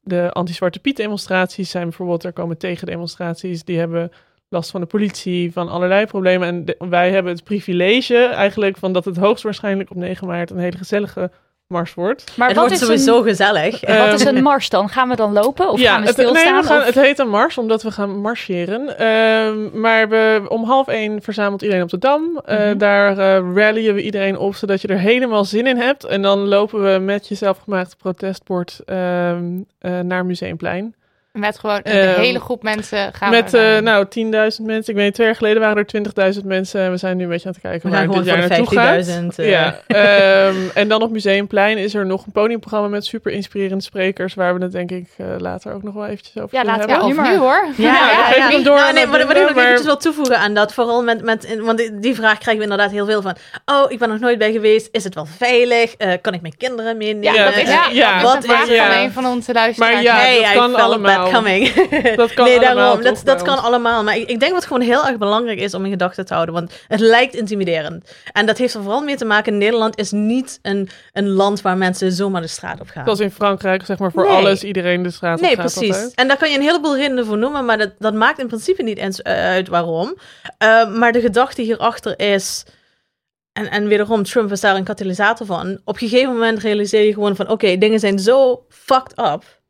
de anti-zwarte Piet demonstraties zijn bijvoorbeeld. Er komen tegendemonstraties, die hebben last van de politie, van allerlei problemen. En wij hebben het privilege eigenlijk van dat het hoogstwaarschijnlijk op 9 maart een hele gezellige mars wordt. Maar het wat wordt is, sowieso een, gezellig. wat is Ehm, een mars dan? Gaan we dan lopen of gaan we het, nee, stilstaan? we gaan, of- het heet een mars omdat we gaan marcheren. Ehm, maar we, om half één verzamelt iedereen op de Dam. Eh, Mhm. Daar eh rallyen we iedereen op, zodat je er helemaal zin in hebt. En dan lopen we met je zelfgemaakte protestbord ehm, eh, naar Museumplein. Met gewoon een Ehm, hele groep mensen gaan met we eh, naar- nou 10.000 mensen. Ik weet niet, twee jaar geleden waren er 20.000 mensen. En we zijn nu een beetje aan het kijken We waar dit jaar naartoe gaat. 50.000, eh. Ja, ehm, en dan op Museumplein is er nog een podiumprogramma met super inspirerende sprekers. Waar we het denk ik eh, later ook nog wel eventjes over Ja, laten we hebben. Ja, of nu nu maar. hoor. Ja, Ja, geef hem door Nou, nee, dat wat, ik nog maar- eventjes wil toevoegen aan dat, vooral met, met want die, die vraag krijgen we inderdaad heel veel van, oh, ik ben nog nooit bij geweest, is het wel veilig, Eh, kan ik mijn kinderen meenemen? Ja, dat is, Ja, ja, ja. dat is Wat een vraag van ja. een van onze luisteraars. Maar ja, dat kan allemaal. Coming. Dat kan nee, allemaal, daarom. Dat, dat kan ons? allemaal. Maar ik, ik denk wat gewoon heel erg belangrijk is om in gedachten te houden. Want het lijkt intimiderend. En dat heeft er vooral mee te maken. Nederland is niet een, een land waar mensen zomaar de straat op gaan. Zoals in Frankrijk, zeg maar voor Nee. alles, iedereen de straat op Nee, gaat precies. altijd. En daar kan je een heleboel redenen voor noemen, maar dat, dat maakt in principe niet eens eh, uit waarom. Eh, maar de gedachte hierachter is, en, en wederom, Trump is daar een katalysator van. Op een gegeven moment realiseer je gewoon van, oké, dingen zijn zo fucked up.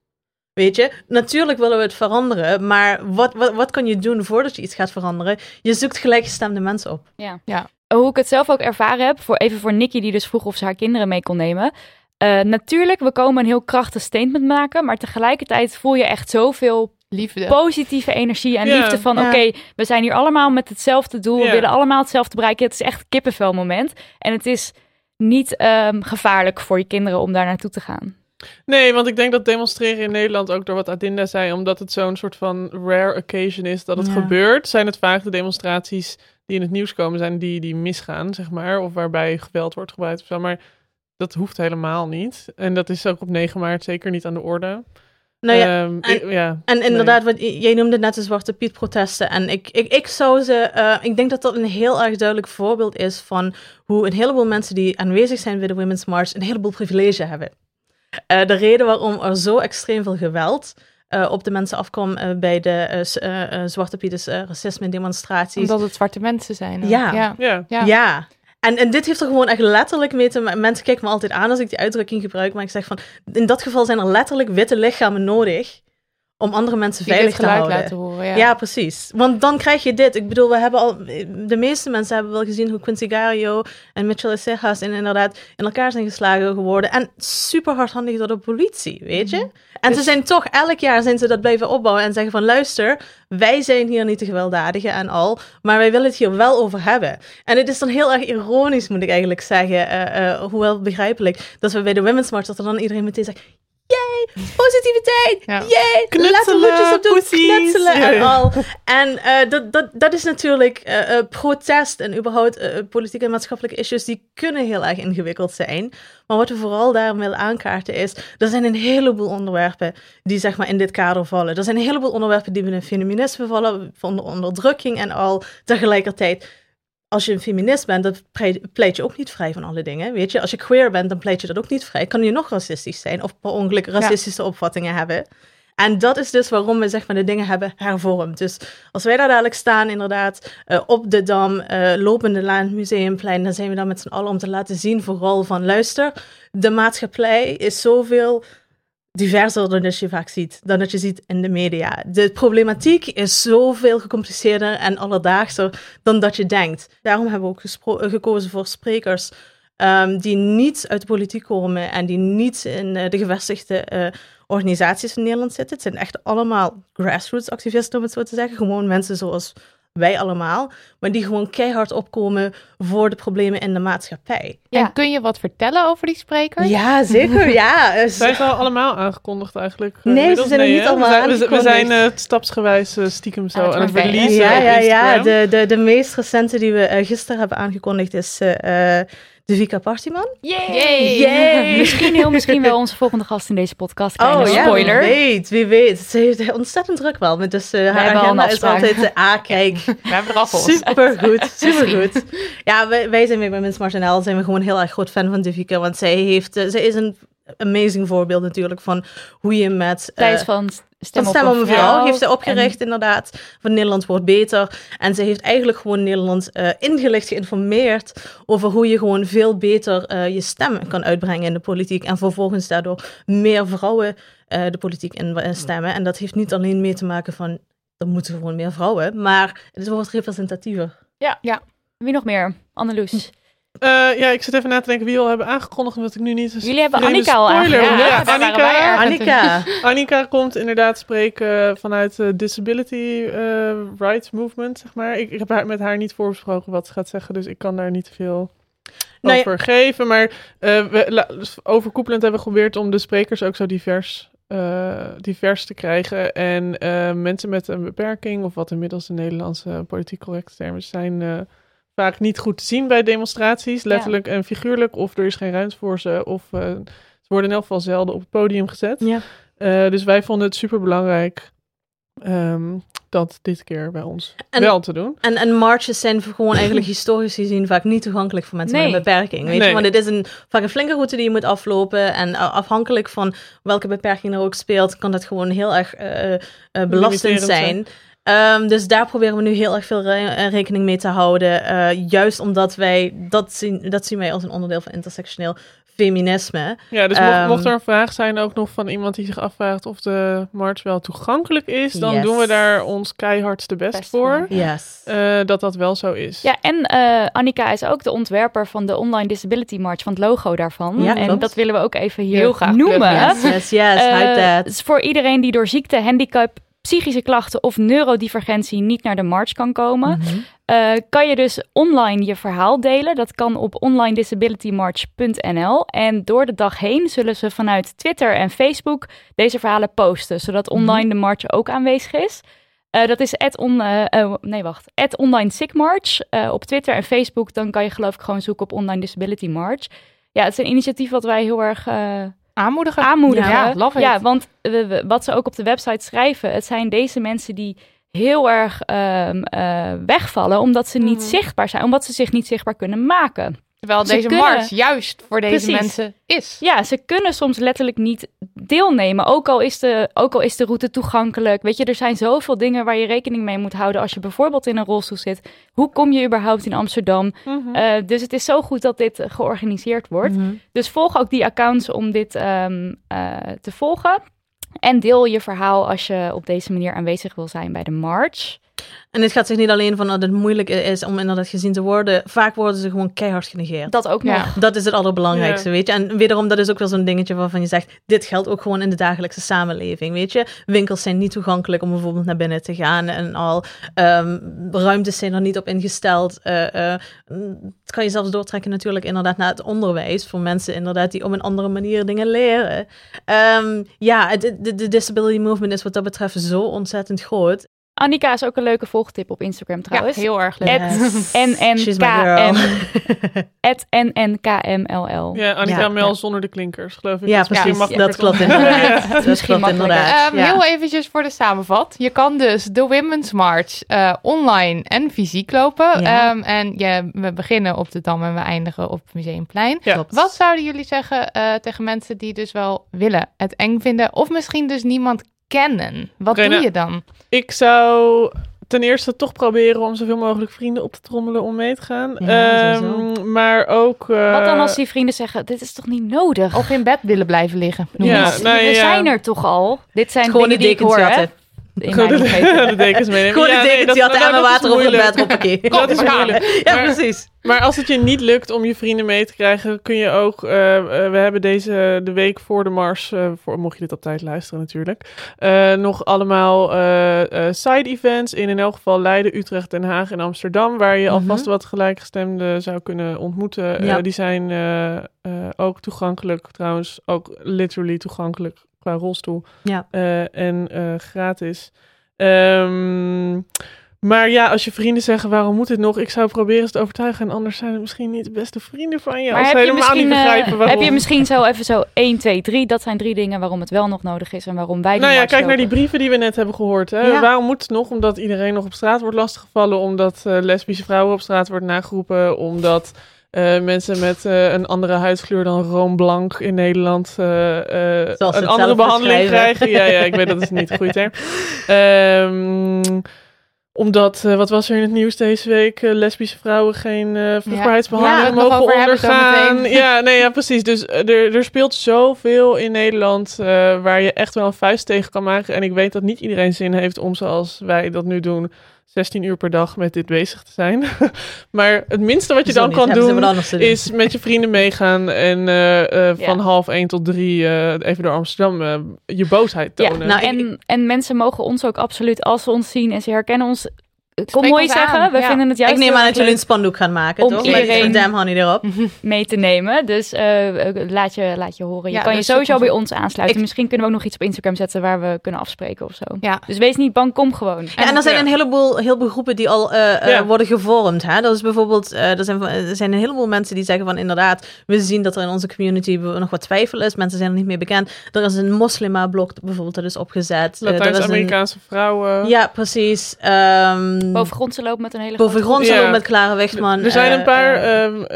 Weet je, natuurlijk willen we het veranderen, maar wat, wat, wat kan je doen voordat je iets gaat veranderen? Je zoekt gelijkgestemde mensen op. Ja. Ja. Hoe ik het zelf ook ervaren heb, voor, even voor Nikki die dus vroeg of ze haar kinderen mee kon nemen. Eh, natuurlijk, we komen een heel krachtig statement maken, maar tegelijkertijd voel je echt zoveel Liefde. positieve energie en Ja. liefde van Ja. oké, we zijn hier allemaal met hetzelfde doel, we willen allemaal hetzelfde bereiken. Het is echt een kippenvelmoment en het is niet ehm, gevaarlijk voor je kinderen om daar naartoe te gaan. Nee, want ik denk dat demonstreren in Nederland ook door wat Adinda zei, omdat het zo'n soort van rare occasion is dat het Ja. gebeurt, zijn het vaak de demonstraties die in het nieuws komen, zijn die die misgaan, zeg maar, of waarbij geweld wordt gebruikt of zo. Maar dat hoeft helemaal niet. En dat is ook op 9 maart zeker niet aan de orde. Nou ja, Ehm, en- ik- ja, En nee. inderdaad, wat, jij noemde net de Zwarte Piet protesten. En ik, ik, ik zou ze, eh, ik denk dat dat een heel erg duidelijk voorbeeld is van hoe een heleboel mensen die aanwezig zijn bij de Women's March een heleboel privilege hebben. Eh, de reden waarom er zo extreem veel geweld eh, op de mensen afkwam eh, bij de eh, eh, eh, Zwarte Piet is, eh, racisme demonstraties. Omdat het zwarte mensen zijn. ook. Ja. ja. Ja. Ja. Ja. En, en dit heeft er gewoon echt letterlijk mee te maken. Mensen kijken me altijd aan als ik die uitdrukking gebruik. Maar ik zeg van, in dat geval zijn er letterlijk witte lichamen nodig om andere mensen Die veilig te houden. laten horen. Ja. Ja. precies. Want dan krijg je dit. Ik bedoel, we hebben al, de meeste mensen hebben wel gezien hoe Quincy Gario en Mitchell Acejas en inderdaad in elkaar zijn geslagen geworden. En super hardhandig door de politie, weet je? En ze Dus- zijn toch, elk jaar zijn ze dat blijven opbouwen en zeggen van luister, wij zijn hier niet de gewelddadigen en al, maar wij willen het hier wel over hebben. En het is dan heel erg ironisch, moet ik eigenlijk zeggen, eh, eh, hoewel begrijpelijk, dat we bij de Women's March, dat er dan iedereen meteen zegt, yay, positiviteit, Ja. yay, laten we Knutselen, voetjes op doen, poesies. knutselen en al. En eh, dat, dat, dat is natuurlijk eh, eh, protest en überhaupt politieke en maatschappelijke issues, die kunnen heel erg ingewikkeld zijn. Maar wat we vooral daar willen aankaarten is, er zijn een heleboel onderwerpen die zeg maar in dit kader vallen. Er zijn een heleboel onderwerpen die binnen feminisme vallen, van de onderdrukking en al. Tegelijkertijd, als je een feminist bent, dan pleit- je ook niet vrij van alle dingen. Weet je, als je queer bent, dan pleit je dat ook niet vrij. Kan je nog racistisch zijn of per ongeluk racistische opvattingen hebben. En dat is dus waarom we zeg maar de dingen hebben hervormd. Dus als wij daar dadelijk staan, inderdaad, eh, op de Dam, eh, lopende laan, museumplein, dan zijn we daar met z'n allen om te laten zien, vooral van luister, de maatschappij is zoveel diverser dan je vaak ziet, dan dat je ziet in de media. De problematiek is zoveel gecompliceerder en alledaagser dan dat je denkt. Daarom hebben we ook eh, gekozen voor sprekers ehm, die niet uit de politiek komen en die niet in eh, de gevestigde eh, organisaties in Nederland zitten. Het zijn echt allemaal grassroots activisten, om het zo te zeggen. Gewoon mensen zoals wij allemaal, maar die gewoon keihard opkomen voor de problemen in de maatschappij. Ja. En kun je wat vertellen over die sprekers? Ja, zeker. Ja. eh, Zijn ze al allemaal aangekondigd eigenlijk? Eh, Nee, ze zijn nog niet allemaal we zijn, we, we zijn eh, stapsgewijs stiekem zo Aan het releasen Ja, ja, ja. De, de, de meest recente die we gisteren hebben aangekondigd is de Vika Partyman. Yay! Yay! misschien heel misschien wel onze volgende gast in deze podcast. Kleine Oh ja, spoiler. wie weet, wie weet. Ze heeft ontzettend druk wel. met Dus eh, haar hebben al een agenda is altijd... eh, ah, kijk. We hebben er al volgens. Supergoed, supergoed. Ja, wij, wij zijn bij Women's March NL zijn we gewoon heel erg groot fan van Devika. Want zij, heeft, eh, zij is een amazing voorbeeld natuurlijk van hoe je met... eh, Tijd van stem van op Stem op een vrouw heeft ze en- opgericht, inderdaad. Van Nederland wordt beter. En ze heeft eigenlijk gewoon Nederland eh, ingelicht, geïnformeerd over hoe je gewoon veel beter eh, je stem kan uitbrengen in de politiek. En vervolgens daardoor meer vrouwen eh, de politiek in eh, stemmen. En dat heeft niet alleen mee te maken van, er moeten gewoon meer vrouwen, maar het wordt representatiever. Wie nog meer? Anneloes. Eh, ja, ik zit even na te denken wie we al hebben aangekondigd, omdat ik nu niet... Jullie hebben Annika al spoiler aangekondigd. Ja, wij erg. Annika. Annika komt inderdaad spreken vanuit de Disability eh, Rights Movement, zeg maar. Ik, ik heb haar, met haar niet voorbesproken wat ze gaat zeggen, dus ik kan daar niet veel Nou ja- over geven. Maar eh, we, la- overkoepelend hebben we geprobeerd om de sprekers ook zo divers, eh, divers te krijgen. En eh, mensen met een beperking, of wat inmiddels de Nederlandse politiek correcte termen zijn... eh, Vaak niet goed te zien bij demonstraties, letterlijk en figuurlijk. Of er is geen ruimte voor ze. Of eh, ze worden in elk geval zelden op het podium gezet. Ja. Eh, dus wij vonden het super belangrijk dat dit keer bij ons En- wel te doen. En, en marches zijn gewoon eigenlijk historisch gezien vaak niet toegankelijk voor mensen Nee. met een beperking. Weet Nee. je? Want het is een, vaak een flinke route die je moet aflopen. En uh, afhankelijk van welke beperking er ook speelt, kan dat gewoon heel erg eh, eh, belastend zijn. Ehm, dus daar proberen we nu heel erg veel re- eh, rekening mee te houden. eh, juist omdat wij dat zien, dat zien wij als een onderdeel van intersectioneel feminisme. Ja, dus mocht, Ehm, mocht er een vraag zijn ook nog van iemand die zich afvraagt of de march wel toegankelijk is, dan Yes. doen we daar ons keihardste best, Best voor. Yes. eh, dat dat wel zo is. Ja, en eh, Annika is ook de ontwerper van de Online Disability March, van het logo daarvan. Ja, en klopt. dat willen we ook even hier Heel graag noemen. Yes, yes, yes. That. het is voor iedereen die door ziekte, handicap, psychische klachten of neurodivergentie niet naar de march kan komen, Mhm. eh, kan je dus online je verhaal delen. Dat kan op onlinedisabilitymarch.nl. En door de dag heen zullen ze vanuit Twitter en Facebook deze verhalen posten, zodat online de march ook aanwezig is. Eh, dat is at on, eh, nee, wacht. At online sick march op Twitter en Facebook. Dan kan je geloof ik gewoon zoeken op online disability march. Ja, het is een initiatief wat wij heel erg Aanmoedigen. aanmoedigen. Ja, love it. Ja, want we- we- wat ze ook op de website schrijven, het zijn deze mensen die heel erg ehm, eh, wegvallen omdat ze niet zichtbaar zijn, omdat ze zich niet zichtbaar kunnen maken. Terwijl Ze deze kunnen- mars juist voor deze Precies. mensen is. Ja, ze kunnen soms letterlijk niet deelnemen, ook al, is de, ook al is de route toegankelijk. Weet je, er zijn zoveel dingen waar je rekening mee moet houden als je bijvoorbeeld in een rolstoel zit. Hoe kom je überhaupt in Amsterdam? Mhm. Eh, dus het is zo goed dat dit georganiseerd wordt. Mhm. Dus volg ook die accounts om dit ehm, eh, te volgen. En deel je verhaal als je op deze manier aanwezig wil zijn bij de march. En het gaat zich niet alleen van dat het moeilijk is om inderdaad gezien te worden. Vaak worden ze gewoon keihard genegeerd. Dat ook Ja. nog. Dat is het allerbelangrijkste, Ja. weet je. En wederom, dat is ook wel zo'n dingetje waarvan je zegt... dit geldt ook gewoon in de dagelijkse samenleving, weet je. Winkels zijn niet toegankelijk om bijvoorbeeld naar binnen te gaan en al. Ehm, ruimtes zijn er niet op ingesteld. Eh, eh, het kan je zelfs doortrekken natuurlijk inderdaad naar het onderwijs... voor mensen inderdaad die op een andere manier dingen leren. Ehm, ja, de, de disability movement is wat dat betreft zo ontzettend groot. Annika is ook een leuke volgtip op Instagram Ja, trouwens. heel erg leuk. At NNKMLL. Ja, Annika Ja, Mel ja. zonder de klinkers, geloof ik. Ja, misschien precies. makkelijker Dat klopt inderdaad. Dat Misschien klopt inderdaad. Ehm, ja. Heel eventjes voor de samenvat. Je kan dus de Women's March eh, online en fysiek lopen. Ja. Ehm, en je, we beginnen op de Dam en we eindigen op het Museumplein. Ja. Klopt. Wat zouden jullie zeggen eh, tegen mensen die dus wel willen het eng vinden of misschien dus niemand kennen? Wat doe je dan? Ik zou ten eerste toch proberen om zoveel mogelijk vrienden op te trommelen om mee te gaan. Ja, Ehm, maar ook... eh, Wat dan als die vrienden zeggen, dit is toch niet nodig? Of in bed willen blijven liggen? Noem Ja, maar. we nou ja. zijn er toch al? Dit zijn Gewoon de dingen die ik hoor, mijn de, dekens meenemen. Gewoon Ja, nee, dekens dat- jatten nou, water over het bed, hoppakee. Dat is moeilijk. Ja, Maar- precies. Maar als het je niet lukt om je vrienden mee te krijgen, kun je ook. eh, eh, we hebben deze de week voor de Mars, eh, voor, mocht je dit op tijd luisteren natuurlijk, nog allemaal side events in in elk geval Leiden, Utrecht, Den Haag en Amsterdam, waar je Mhm. alvast wat gelijkgestemden zou kunnen ontmoeten. Ja. die zijn ook toegankelijk, trouwens ook literally toegankelijk qua rolstoel Ja. eh, en eh, gratis. Ehm, maar ja, als je vrienden zeggen, waarom moet dit nog? Ik zou proberen ze te overtuigen. En anders zijn het misschien niet de beste vrienden van je. Maar als ze heb je, helemaal niet misschien, eh, begrijpen waarom. heb je misschien zo even zo 1, 2, 3. Dat zijn drie dingen waarom het wel nog nodig is en waarom wij Nou ja, kijk naar die brieven die we net hebben gehoord. Hè? Ja. Waarom moet het nog? Omdat iedereen nog op straat wordt lastiggevallen. Omdat lesbische vrouwen op straat worden nageroepen. Omdat eh, mensen met eh, een andere huidskleur dan roomblank in Nederland eh, eh, een andere behandeling krijgen. Ja, ja, ik weet dat is niet een goede term. Ehm, omdat, eh, wat was er in het nieuws deze week? Lesbische vrouwen geen eh Ja, vruchtbaarheidsbehandeling mogen ondergaan. meteen. Ja, nee, ja, precies. Dus er, er speelt zoveel in Nederland eh, waar je echt wel een vuist tegen kan maken. En ik weet dat niet iedereen zin heeft om zoals wij dat nu doen, 16 uur per dag met dit bezig te zijn. maar het minste wat je dan niet, kan doen is met je vrienden meegaan en eh, eh, Ja. van half één tot drie eh, even door Amsterdam eh, je boosheid Ja, tonen. nou, ik- en, en mensen mogen ons ook absoluut, als ze ons zien en ze herkennen ons, kom mooi zeggen. aan, We ja. vinden het juist ik neem heel aan dat jullie een spandoek gaan maken, Om toch? iedereen- Met Damn Honey erop. mee te nemen. Dus eh, eh, laat, je, laat je horen. Je Ja, kan je sowieso bij ons aansluiten. Ik- Misschien kunnen we ook nog iets op Instagram zetten waar we kunnen afspreken of zo. Ja. Dus wees niet bang, kom gewoon. Ja, en er zijn Ja. een heleboel, heleboel groepen die al eh, eh, Ja. worden gevormd. Hè? Dat is bijvoorbeeld, eh, er, zijn, er zijn een heleboel mensen die zeggen van inderdaad, we zien dat er in onze community nog wat twijfel is. Mensen zijn er niet mee bekend. Er is een moslima-blok bijvoorbeeld dat is opgezet. Latijns-Amerikaanse vrouwen. Ja, precies. Ehm Bovengrondse lopen met een hele boven grote- grond Ja. met Clara Wichtman. Er zijn eh, een paar. eh, ehm, eh,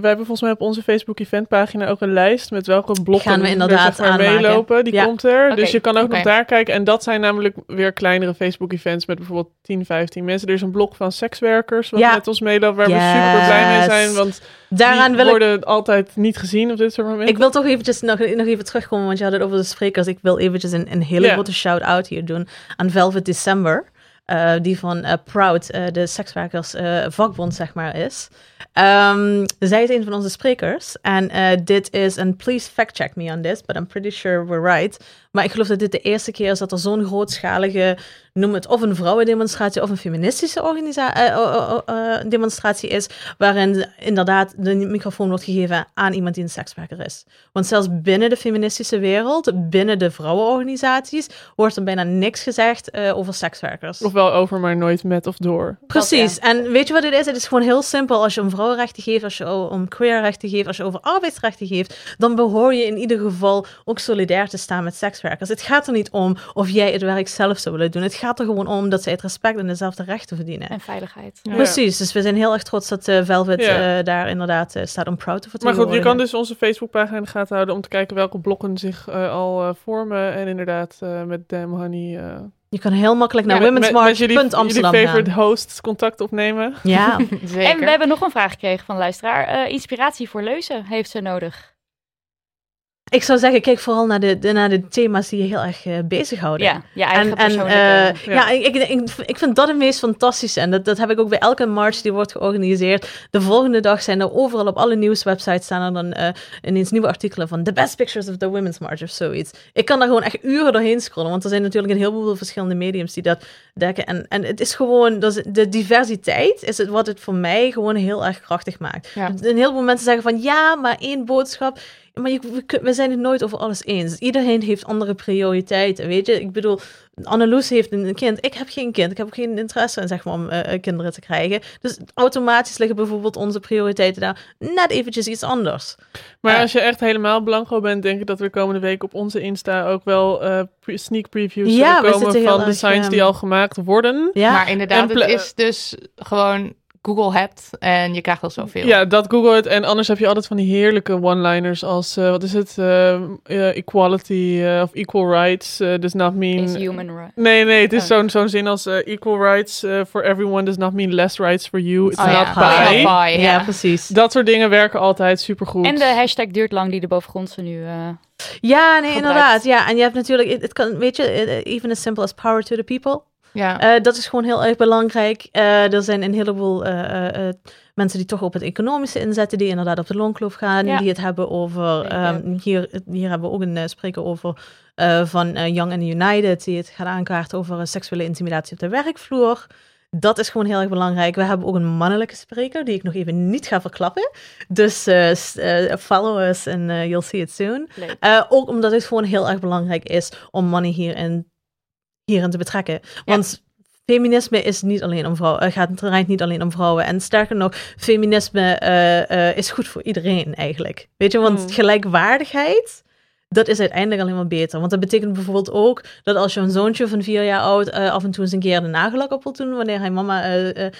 we hebben volgens mij op onze Facebook eventpagina ook een lijst met welke blokken Gaan we inderdaad er, zeg maar, meelopen. Die Ja. komt er. Dus je kan ook oké. nog daar kijken. En dat zijn namelijk weer kleinere Facebook events met bijvoorbeeld 10, 15 mensen. Er is een blok van sekswerkers wat Ja. met ons meeloopt, waar we super blij mee zijn. Want daaraan die wil ik worden altijd niet gezien op dit soort momenten. Ik wil toch eventjes nog, nog even terugkomen, want je had het over de sprekers. Ik wil eventjes een, een hele grote shout-out hier doen aan Velvet December. Eh, die van eh, Proud, eh, de sekswerkers eh, vakbond, zeg maar, is. Ehm, zij is een van onze sprekers. En dit is, en please fact-check me on this, but I'm pretty sure we're right. Maar ik geloof dat dit de eerste keer is dat er zo'n grootschalige, noem het of een vrouwendemonstratie of een feministische organisa- eh, eh, demonstratie is, waarin inderdaad de microfoon wordt gegeven aan iemand die een sekswerker is. Want zelfs binnen de feministische wereld, binnen de vrouwenorganisaties, wordt er bijna niks gezegd eh, over sekswerkers. Ofwel over, maar nooit met of door. Precies. En weet je wat het is? Het is gewoon heel simpel. Als je om vrouwenrechten geeft, als je om queerrechten geeft, als je over arbeidsrechten geeft, dan behoor je in ieder geval ook solidair te staan met sekswerkers. Het gaat er niet om of jij het werk zelf zou willen doen. Het gaat er gewoon om dat zij het respect en dezelfde rechten verdienen. En veiligheid. Ja. Precies. Dus we zijn heel erg trots dat eh, Velvet Ja. eh, daar inderdaad eh, staat om proud te Maar goed, je kan dus onze Facebookpagina in de gaten houden om te kijken welke blokken zich eh, al eh, vormen. En inderdaad eh, met Damn Honey... eh, Je kan heel makkelijk naar ja, met jullie, jullie womensmarch.amsterdam favorite gaan. hosts contact opnemen. Ja. Zeker. En we hebben nog een vraag gekregen van luisteraar. Eh, inspiratie voor leuzen heeft ze nodig. Ik zou zeggen, kijk vooral naar de, de, naar de thema's die je heel erg eh, bezighouden. Ja, je eigen En, en eh, ja, ik, ik, vind dat het meest fantastische. En dat, dat heb ik ook bij elke march die wordt georganiseerd. De volgende dag zijn er overal op alle nieuwswebsites staan er dan eh, ineens nieuwe artikelen van The Best Pictures of the Women's March of zoiets. Ik kan daar gewoon echt uren doorheen scrollen. Want er zijn natuurlijk een heleboel verschillende mediums die dat dekken. En, en het is gewoon, is- de diversiteit is het wat het voor mij gewoon heel erg krachtig maakt. Ja. Een heleboel mensen zeggen van ja, maar één boodschap. Maar je, we, we zijn het nooit over alles eens. Iedereen heeft andere prioriteiten, weet je. Ik bedoel, Anneloes heeft een kind. Ik heb geen kind. Ik heb ook geen interesse in zeg maar, om eh, kinderen te krijgen. Dus automatisch liggen bijvoorbeeld onze prioriteiten daar net eventjes iets anders. Maar als je echt helemaal blanco bent, denk ik dat de komende week op onze Insta ook wel eh, pre- sneak previews Ja, zullen we komen van erg, designs die al gemaakt worden. Ja, Maar inderdaad, het is dus gewoon Google hebt en je krijgt al zoveel. Ja, dat Google het. En anders heb je altijd van die heerlijke one-liners als, eh, wat is het, eh, eh, equality eh, of equal rights does not mean... is human right. Nee, nee, het is Oh. zo'n zo'n zin als equal rights for everyone does not mean less rights for you. It's Oh not ja, pie. not pie, ja, ja. precies. Dat soort dingen werken altijd supergoed. En de hashtag duurt lang die de bovengrondse nu... eh, Ja, nee, gebruikt. inderdaad. Ja, en je hebt natuurlijk, het, kan, weet je, even as simple as power to the people. Ja. Eh, dat is gewoon heel erg belangrijk. Eh, er zijn een heleboel eh, mensen die toch op het economische inzetten, die inderdaad op de loonkloof gaan, Ja. die het hebben over. Ehm, hier, hier hebben we ook een spreker over van Young and United, die het gaat aankaarten over seksuele intimidatie op de werkvloer. Dat is gewoon heel erg belangrijk. We hebben ook een mannelijke spreker, die ik nog even niet ga verklappen. Dus follow us and eh, you'll see it soon. ook omdat het gewoon heel erg belangrijk is om mannen hierin, hierin te betrekken. Want feminisme is niet alleen om vrouwen, gaat draait niet alleen om vrouwen. En sterker nog, feminisme eh, eh, is goed voor iedereen eigenlijk. Weet je, want Hmm. gelijkwaardigheid dat is uiteindelijk alleen maar beter. Want dat betekent bijvoorbeeld ook dat als je een zoontje van vier jaar oud eh, af en toe eens een keer de nagellak op wil doen, wanneer hij mama eh, eh,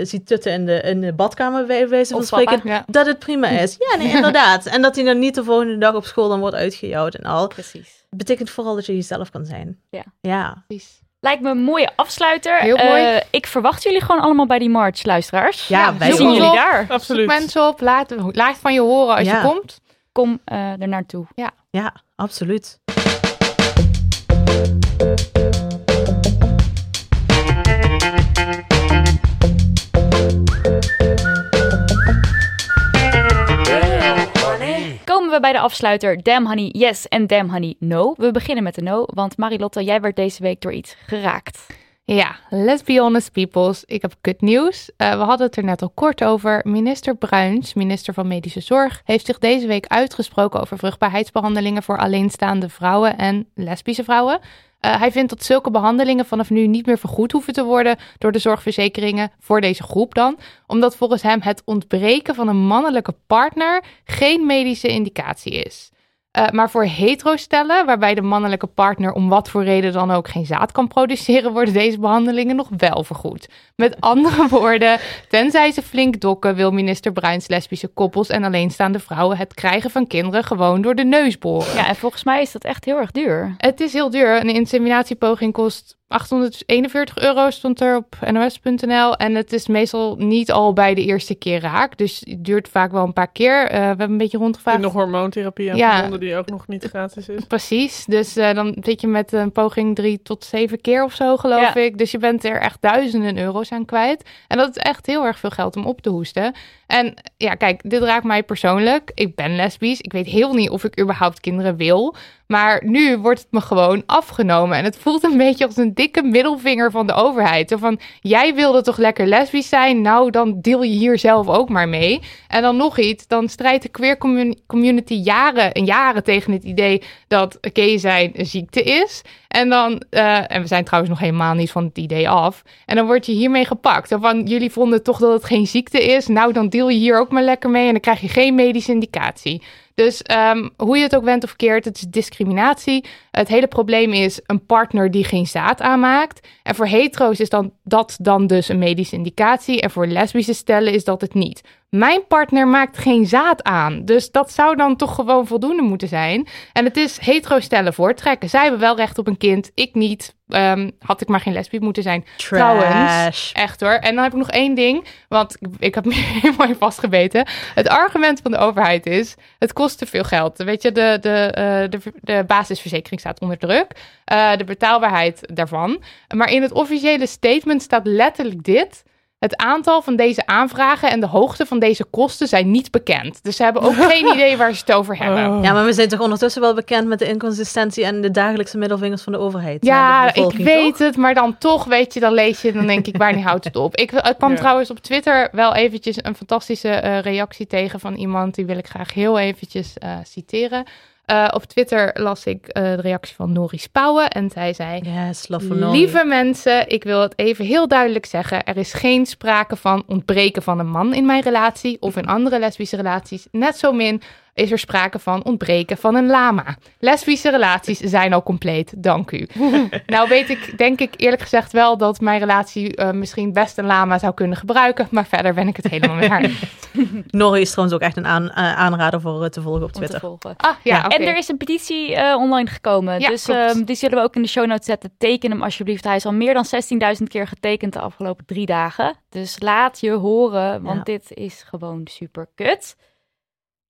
eh, ziet tutten in de, in de badkamer bij wijze van Of papa, spreken, ja. dat het prima is. Ja, nee, inderdaad. En dat hij dan niet de volgende dag op school dan wordt uitgejouwd en al. Precies. Betekent vooral dat je jezelf kan zijn. Ja. Ja. Precies. Lijkt me een mooie afsluiter. Heel mooi. Eh, ik verwacht jullie gewoon allemaal bij die march, luisteraars. Ja, wij Zien jullie op. daar? Absoluut. Zoek mensen op, laat, laat van je horen als Ja. je komt. Kom eh er naartoe. Ja, absoluut. Komen we bij de afsluiter Damn Honey Yes en Damn Honey No. We beginnen met de No, want Marilotte, jij werd deze week door iets geraakt. Ja, let's be honest peoples. Ik heb kut nieuws. Eh, we hadden het er net al kort over. Minister Bruins, minister van Medische Zorg, heeft zich deze week uitgesproken over vruchtbaarheidsbehandelingen voor alleenstaande vrouwen en lesbische vrouwen. Eh, hij vindt dat zulke behandelingen vanaf nu niet meer vergoed hoeven te worden door de zorgverzekeringen voor deze groep dan, omdat volgens hem het ontbreken van een mannelijke partner geen medische indicatie is. Eh, maar voor hetero-stellen, waarbij de mannelijke partner om wat voor reden dan ook geen zaad kan produceren, worden deze behandelingen nog wel vergoed. Met andere woorden, tenzij ze flink dokken, wil minister Bruins lesbische koppels en alleenstaande vrouwen het krijgen van kinderen gewoon door de neus boren. Ja, en volgens mij is dat echt heel erg duur. Het is heel duur. Een inseminatiepoging kost 841 euro, stond er op nos.nl. En het is meestal niet al bij de eerste keer raak. Dus het duurt vaak wel een paar keer. Eh, we hebben een beetje En rondgevraagd. nog hormoontherapie aan Ja. verbonden die ook nog niet gratis is. Precies, dus eh, dan zit je met een poging drie tot zeven keer of zo, geloof Ja. ik. Dus je bent er echt duizenden euro's aan kwijt. En dat is echt heel erg veel geld om op te hoesten. En ja, kijk, dit raakt mij persoonlijk. Ik ben lesbisch. Ik weet heel niet of ik überhaupt kinderen wil. Maar nu wordt het me gewoon afgenomen. En het voelt een beetje als een dikke middelvinger van de overheid. Zo van, jij wilde toch lekker lesbisch zijn? Nou, dan deel je hier zelf ook maar mee. En dan nog iets, dan strijdt de queer commun- community jaren en jaren tegen het idee dat gay zijn een ziekte is. En dan, eh, en we zijn trouwens nog helemaal niet van het idee af. En dan word je hiermee gepakt. Zo van, jullie vonden toch dat het geen ziekte is? Nou, dan deel je hier ook maar lekker mee en dan krijg je geen medische indicatie. Dus ehm, hoe je het ook went of keert, het is discriminatie. Het hele probleem is een partner die geen zaad aanmaakt. En voor hetero's is dan, dat dan dus een medische indicatie. En voor lesbische stellen is dat het niet. Mijn partner maakt geen zaad aan. Dus dat zou dan toch gewoon voldoende moeten zijn. En het is hetero stellen voortrekken. Zij hebben wel recht op een kind, ik niet. Ehm, had ik maar geen lesbisch moeten zijn. Trouwens. Echt hoor. En dan heb ik nog één ding, want ik, ik heb me helemaal in vastgebeten. Het argument van de overheid is, het kost te veel geld. Weet je, de, de, eh, de, de basisverzekering staat onder druk. Eh, de betaalbaarheid daarvan. Maar in het officiële statement staat letterlijk dit. Het aantal van deze aanvragen en de hoogte van deze kosten zijn niet bekend. Dus ze hebben ook geen idee waar ze het over hebben. Oh. Ja, maar we zijn toch ondertussen wel bekend met de inconsistentie en de dagelijkse middelvingers van de overheid. Ja, de ik weet toch? het, maar dan toch, weet je, dan lees je, dan denk ik, wanneer houdt het op? Ik, ik kwam Ja. trouwens op Twitter wel eventjes een fantastische eh, reactie tegen van iemand, die wil ik graag heel eventjes eh, citeren. Eh, op Twitter las ik eh, de reactie van Nori Spouwen en zij zei... Yes. Lieve mensen, ik wil het even heel duidelijk zeggen. Er is geen sprake van ontbreken van een man in mijn relatie of in andere lesbische relaties. Net zo min is er sprake van ontbreken van een lama. Lesbische relaties zijn al compleet, dank u. nou weet ik, denk ik eerlijk gezegd wel dat mijn relatie eh, misschien best een lama zou kunnen gebruiken. Maar verder ben ik het helemaal met haar eens. Nori is trouwens ook echt een aan, eh, aanrader voor eh, te volgen op Om te Twitter. volgen. Ah, ja. En er is een petitie eh, online gekomen. Ja, dus ehm, die zullen we ook in de show notes zetten. Teken hem alsjeblieft. Hij is al meer dan 16.000 keer getekend de afgelopen drie dagen. Dus laat je horen, want Ja. dit is gewoon super kut.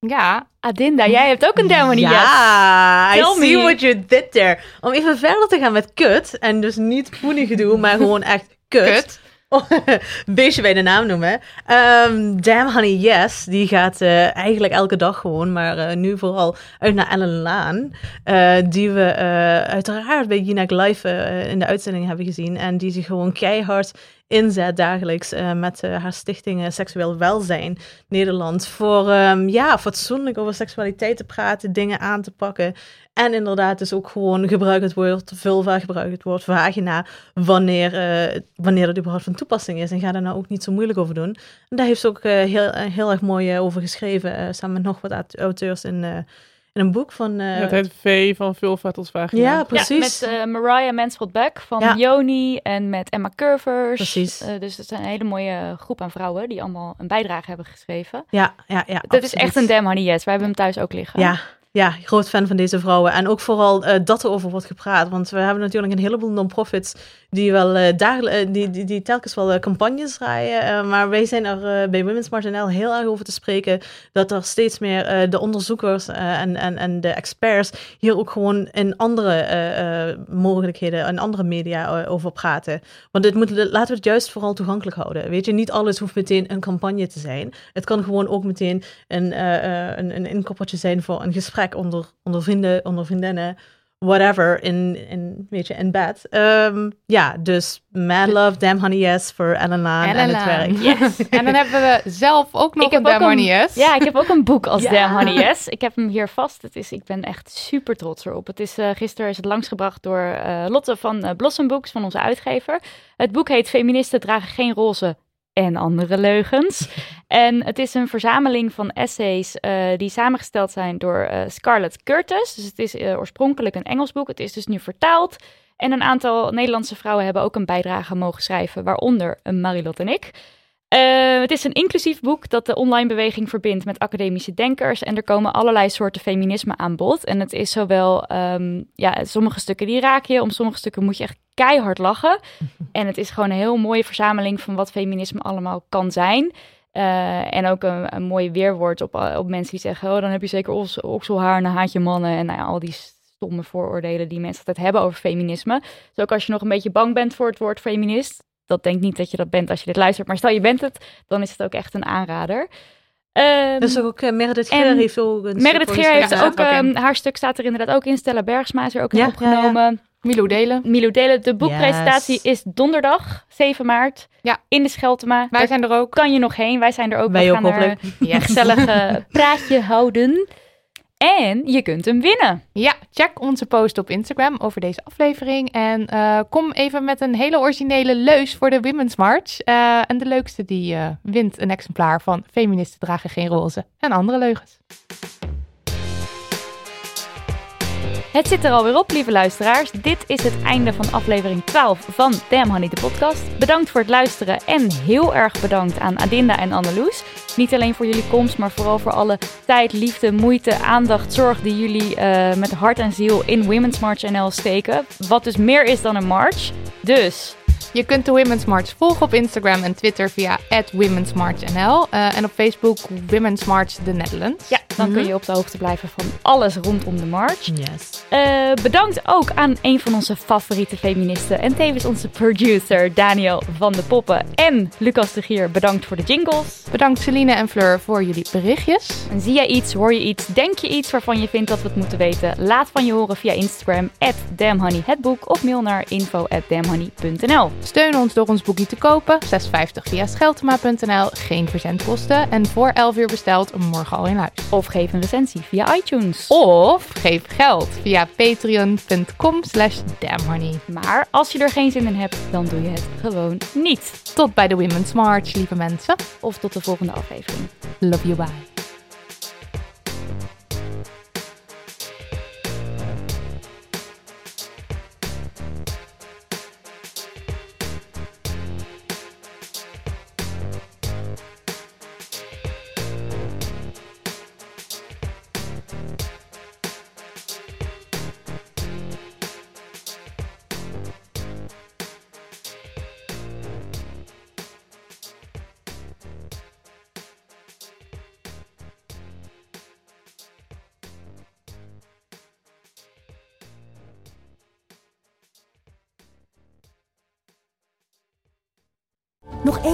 Ja, Adinda, jij hebt ook een demo niet Ja, I Tell see me. what you did there. Om even verder te gaan met kut. En dus niet poenengedoe, maar gewoon echt kut. kut. Beestje bij de naam noemen. Ehm Damn Honey Yes, die gaat eh, eigenlijk elke dag gewoon, maar eh, nu vooral uit naar Ellen Laan. eh, die we uiteraard bij Jinek Live in de uitzending hebben gezien. En die zich gewoon keihard inzet dagelijks eh, met eh, haar stichting eh, Seksueel Welzijn Nederland. Voor ehm, ja, fatsoenlijk over seksualiteit te praten, dingen aan te pakken. En inderdaad dus ook gewoon gebruik het woord vulva, gebruik het woord vagina, wanneer, eh, wanneer het überhaupt van toepassing is. En ga daar nou ook niet zo moeilijk over doen. En daar heeft ze ook heel, heel erg mooi over geschreven, samen met nog wat aut- auteurs in, eh, in een boek van... eh, Ja, het heet V van vulva tot vagina. ja, Ja, precies. met eh, Mariah Mansfield Beck van Ja. Yoni en met Emma Curvers. Precies. Eh, dus het is een hele mooie groep aan vrouwen die allemaal een bijdrage hebben geschreven. ja, ja, ja. Dat is echt een damn honey yes. Wij hebben hem thuis ook liggen. Ja, ja, groot fan van deze vrouwen. En ook vooral eh, dat er over wordt gepraat. Want we hebben natuurlijk een heleboel non-profits die, wel, die telkens wel campagnes draaien. Maar wij zijn er bij Women's March NL heel erg over te spreken dat er steeds meer de onderzoekers en, en, en de experts hier ook gewoon in andere mogelijkheden en andere media over praten. Want dit moet, laten we het juist vooral toegankelijk houden. Weet je, niet alles hoeft meteen een campagne te zijn. Het kan gewoon ook meteen een, een, een inkoppertje zijn voor een gesprek onder, onder vrienden, onder vriendinnen, whatever, in, in, weet je, in bed. Ehm, ja, dus mad love, damn honey yes voor Ellen Laan en, het werk. Yes. En dan hebben we zelf ook nog Ik een Damn een- Honey Yes. Ja, ik heb ook een boek als Ja. Damn Honey Yes. Ik heb hem hier vast. Het is, ik ben echt super trots erop. Het is, eh, gisteren is het langsgebracht door eh, Lotte van eh, Blossom Books, van onze uitgever. Het boek heet Feministen dragen geen roze en andere leugens. en het is een verzameling van essays eh, die samengesteld zijn door eh, Scarlett Curtis. Dus het is eh, oorspronkelijk een Engels boek. Het is dus nu vertaald. En een aantal Nederlandse vrouwen hebben ook een bijdrage mogen schrijven, waaronder Marilot en ik. Eh, het is een inclusief boek dat de online beweging verbindt met academische denkers. En er komen allerlei soorten feminisme aan bod. En het is zowel, ehm, ja, sommige stukken die raak je, om sommige stukken moet je echt keihard lachen. En het is gewoon een heel mooie verzameling van wat feminisme allemaal kan zijn. Eh, en ook een, een mooi weerwoord op, eh, op mensen die zeggen: Oh, dan heb je zeker oks- okselhaar en haat je mannen. En nou ja, al die stomme vooroordelen die mensen altijd hebben over feminisme. Dus ook als je nog een beetje bang bent voor het woord feminist, dat denk niet dat je dat bent als je dit luistert, maar stel je bent het, dan is het ook echt een aanrader. Ehm, Dus ook uh, Meredith En Geer heeft ook een Meredith Geer heeft ook, ehm, haar stuk staat er inderdaad ook in. Stella Bergsma is er ook in Ja, opgenomen. Milou Delen. Milo Delen, de boekpresentatie Yes. is donderdag, 7 maart, Ja. in de Scheltema. Wij Daar zijn er ook. kan je nog heen. Wij zijn er ook. Wij We ook, gaan er hopelijk. een gezellig eh, praatje houden. En je kunt hem winnen. Ja, check onze post op Instagram over deze aflevering. En eh, kom even met een hele originele leus voor de Women's March. Eh, en de leukste die eh, wint een exemplaar van Feministen dragen geen roze en andere leugens. Het zit er alweer op, lieve luisteraars. Dit is het einde van aflevering 12 van Damn Honey, de podcast. Bedankt voor het luisteren en heel erg bedankt aan Adinda en Anneloes. Niet alleen voor jullie komst, maar vooral voor alle tijd, liefde, moeite, aandacht, zorg die jullie eh, met hart en ziel in Women's March NL steken. Wat dus meer is dan een march. Dus Je kunt de Women's March volgen op Instagram en Twitter via @womensmarchnl uh, en op Facebook Women's March the Netherlands. ja, dan kun je op de hoogte blijven van alles rondom de march. Yes. Eh, bedankt ook aan een van onze favoriete feministen en tevens onze producer Daniel van de Poppen en Lucas de Gier. Bedankt voor de jingles. Bedankt Celine en Fleur voor jullie berichtjes. En zie jij iets, hoor je iets, denk je iets waarvan je vindt dat we het moeten weten? Laat van je horen via Instagram at damhoneyhetboek of mail naar info at damhoney.nl. Steun ons door ons boekje te kopen. 6,50 via scheltema.nl. Geen verzendkosten. En voor 11 uur besteld morgen al in huis. Of geef een recensie via iTunes. Of geef geld via patreon.com slash damnhoney. Maar als je er geen zin in hebt, dan doe je het gewoon niet. Tot bij de Women's March, lieve mensen. Of tot de volgende aflevering. Love you, bye.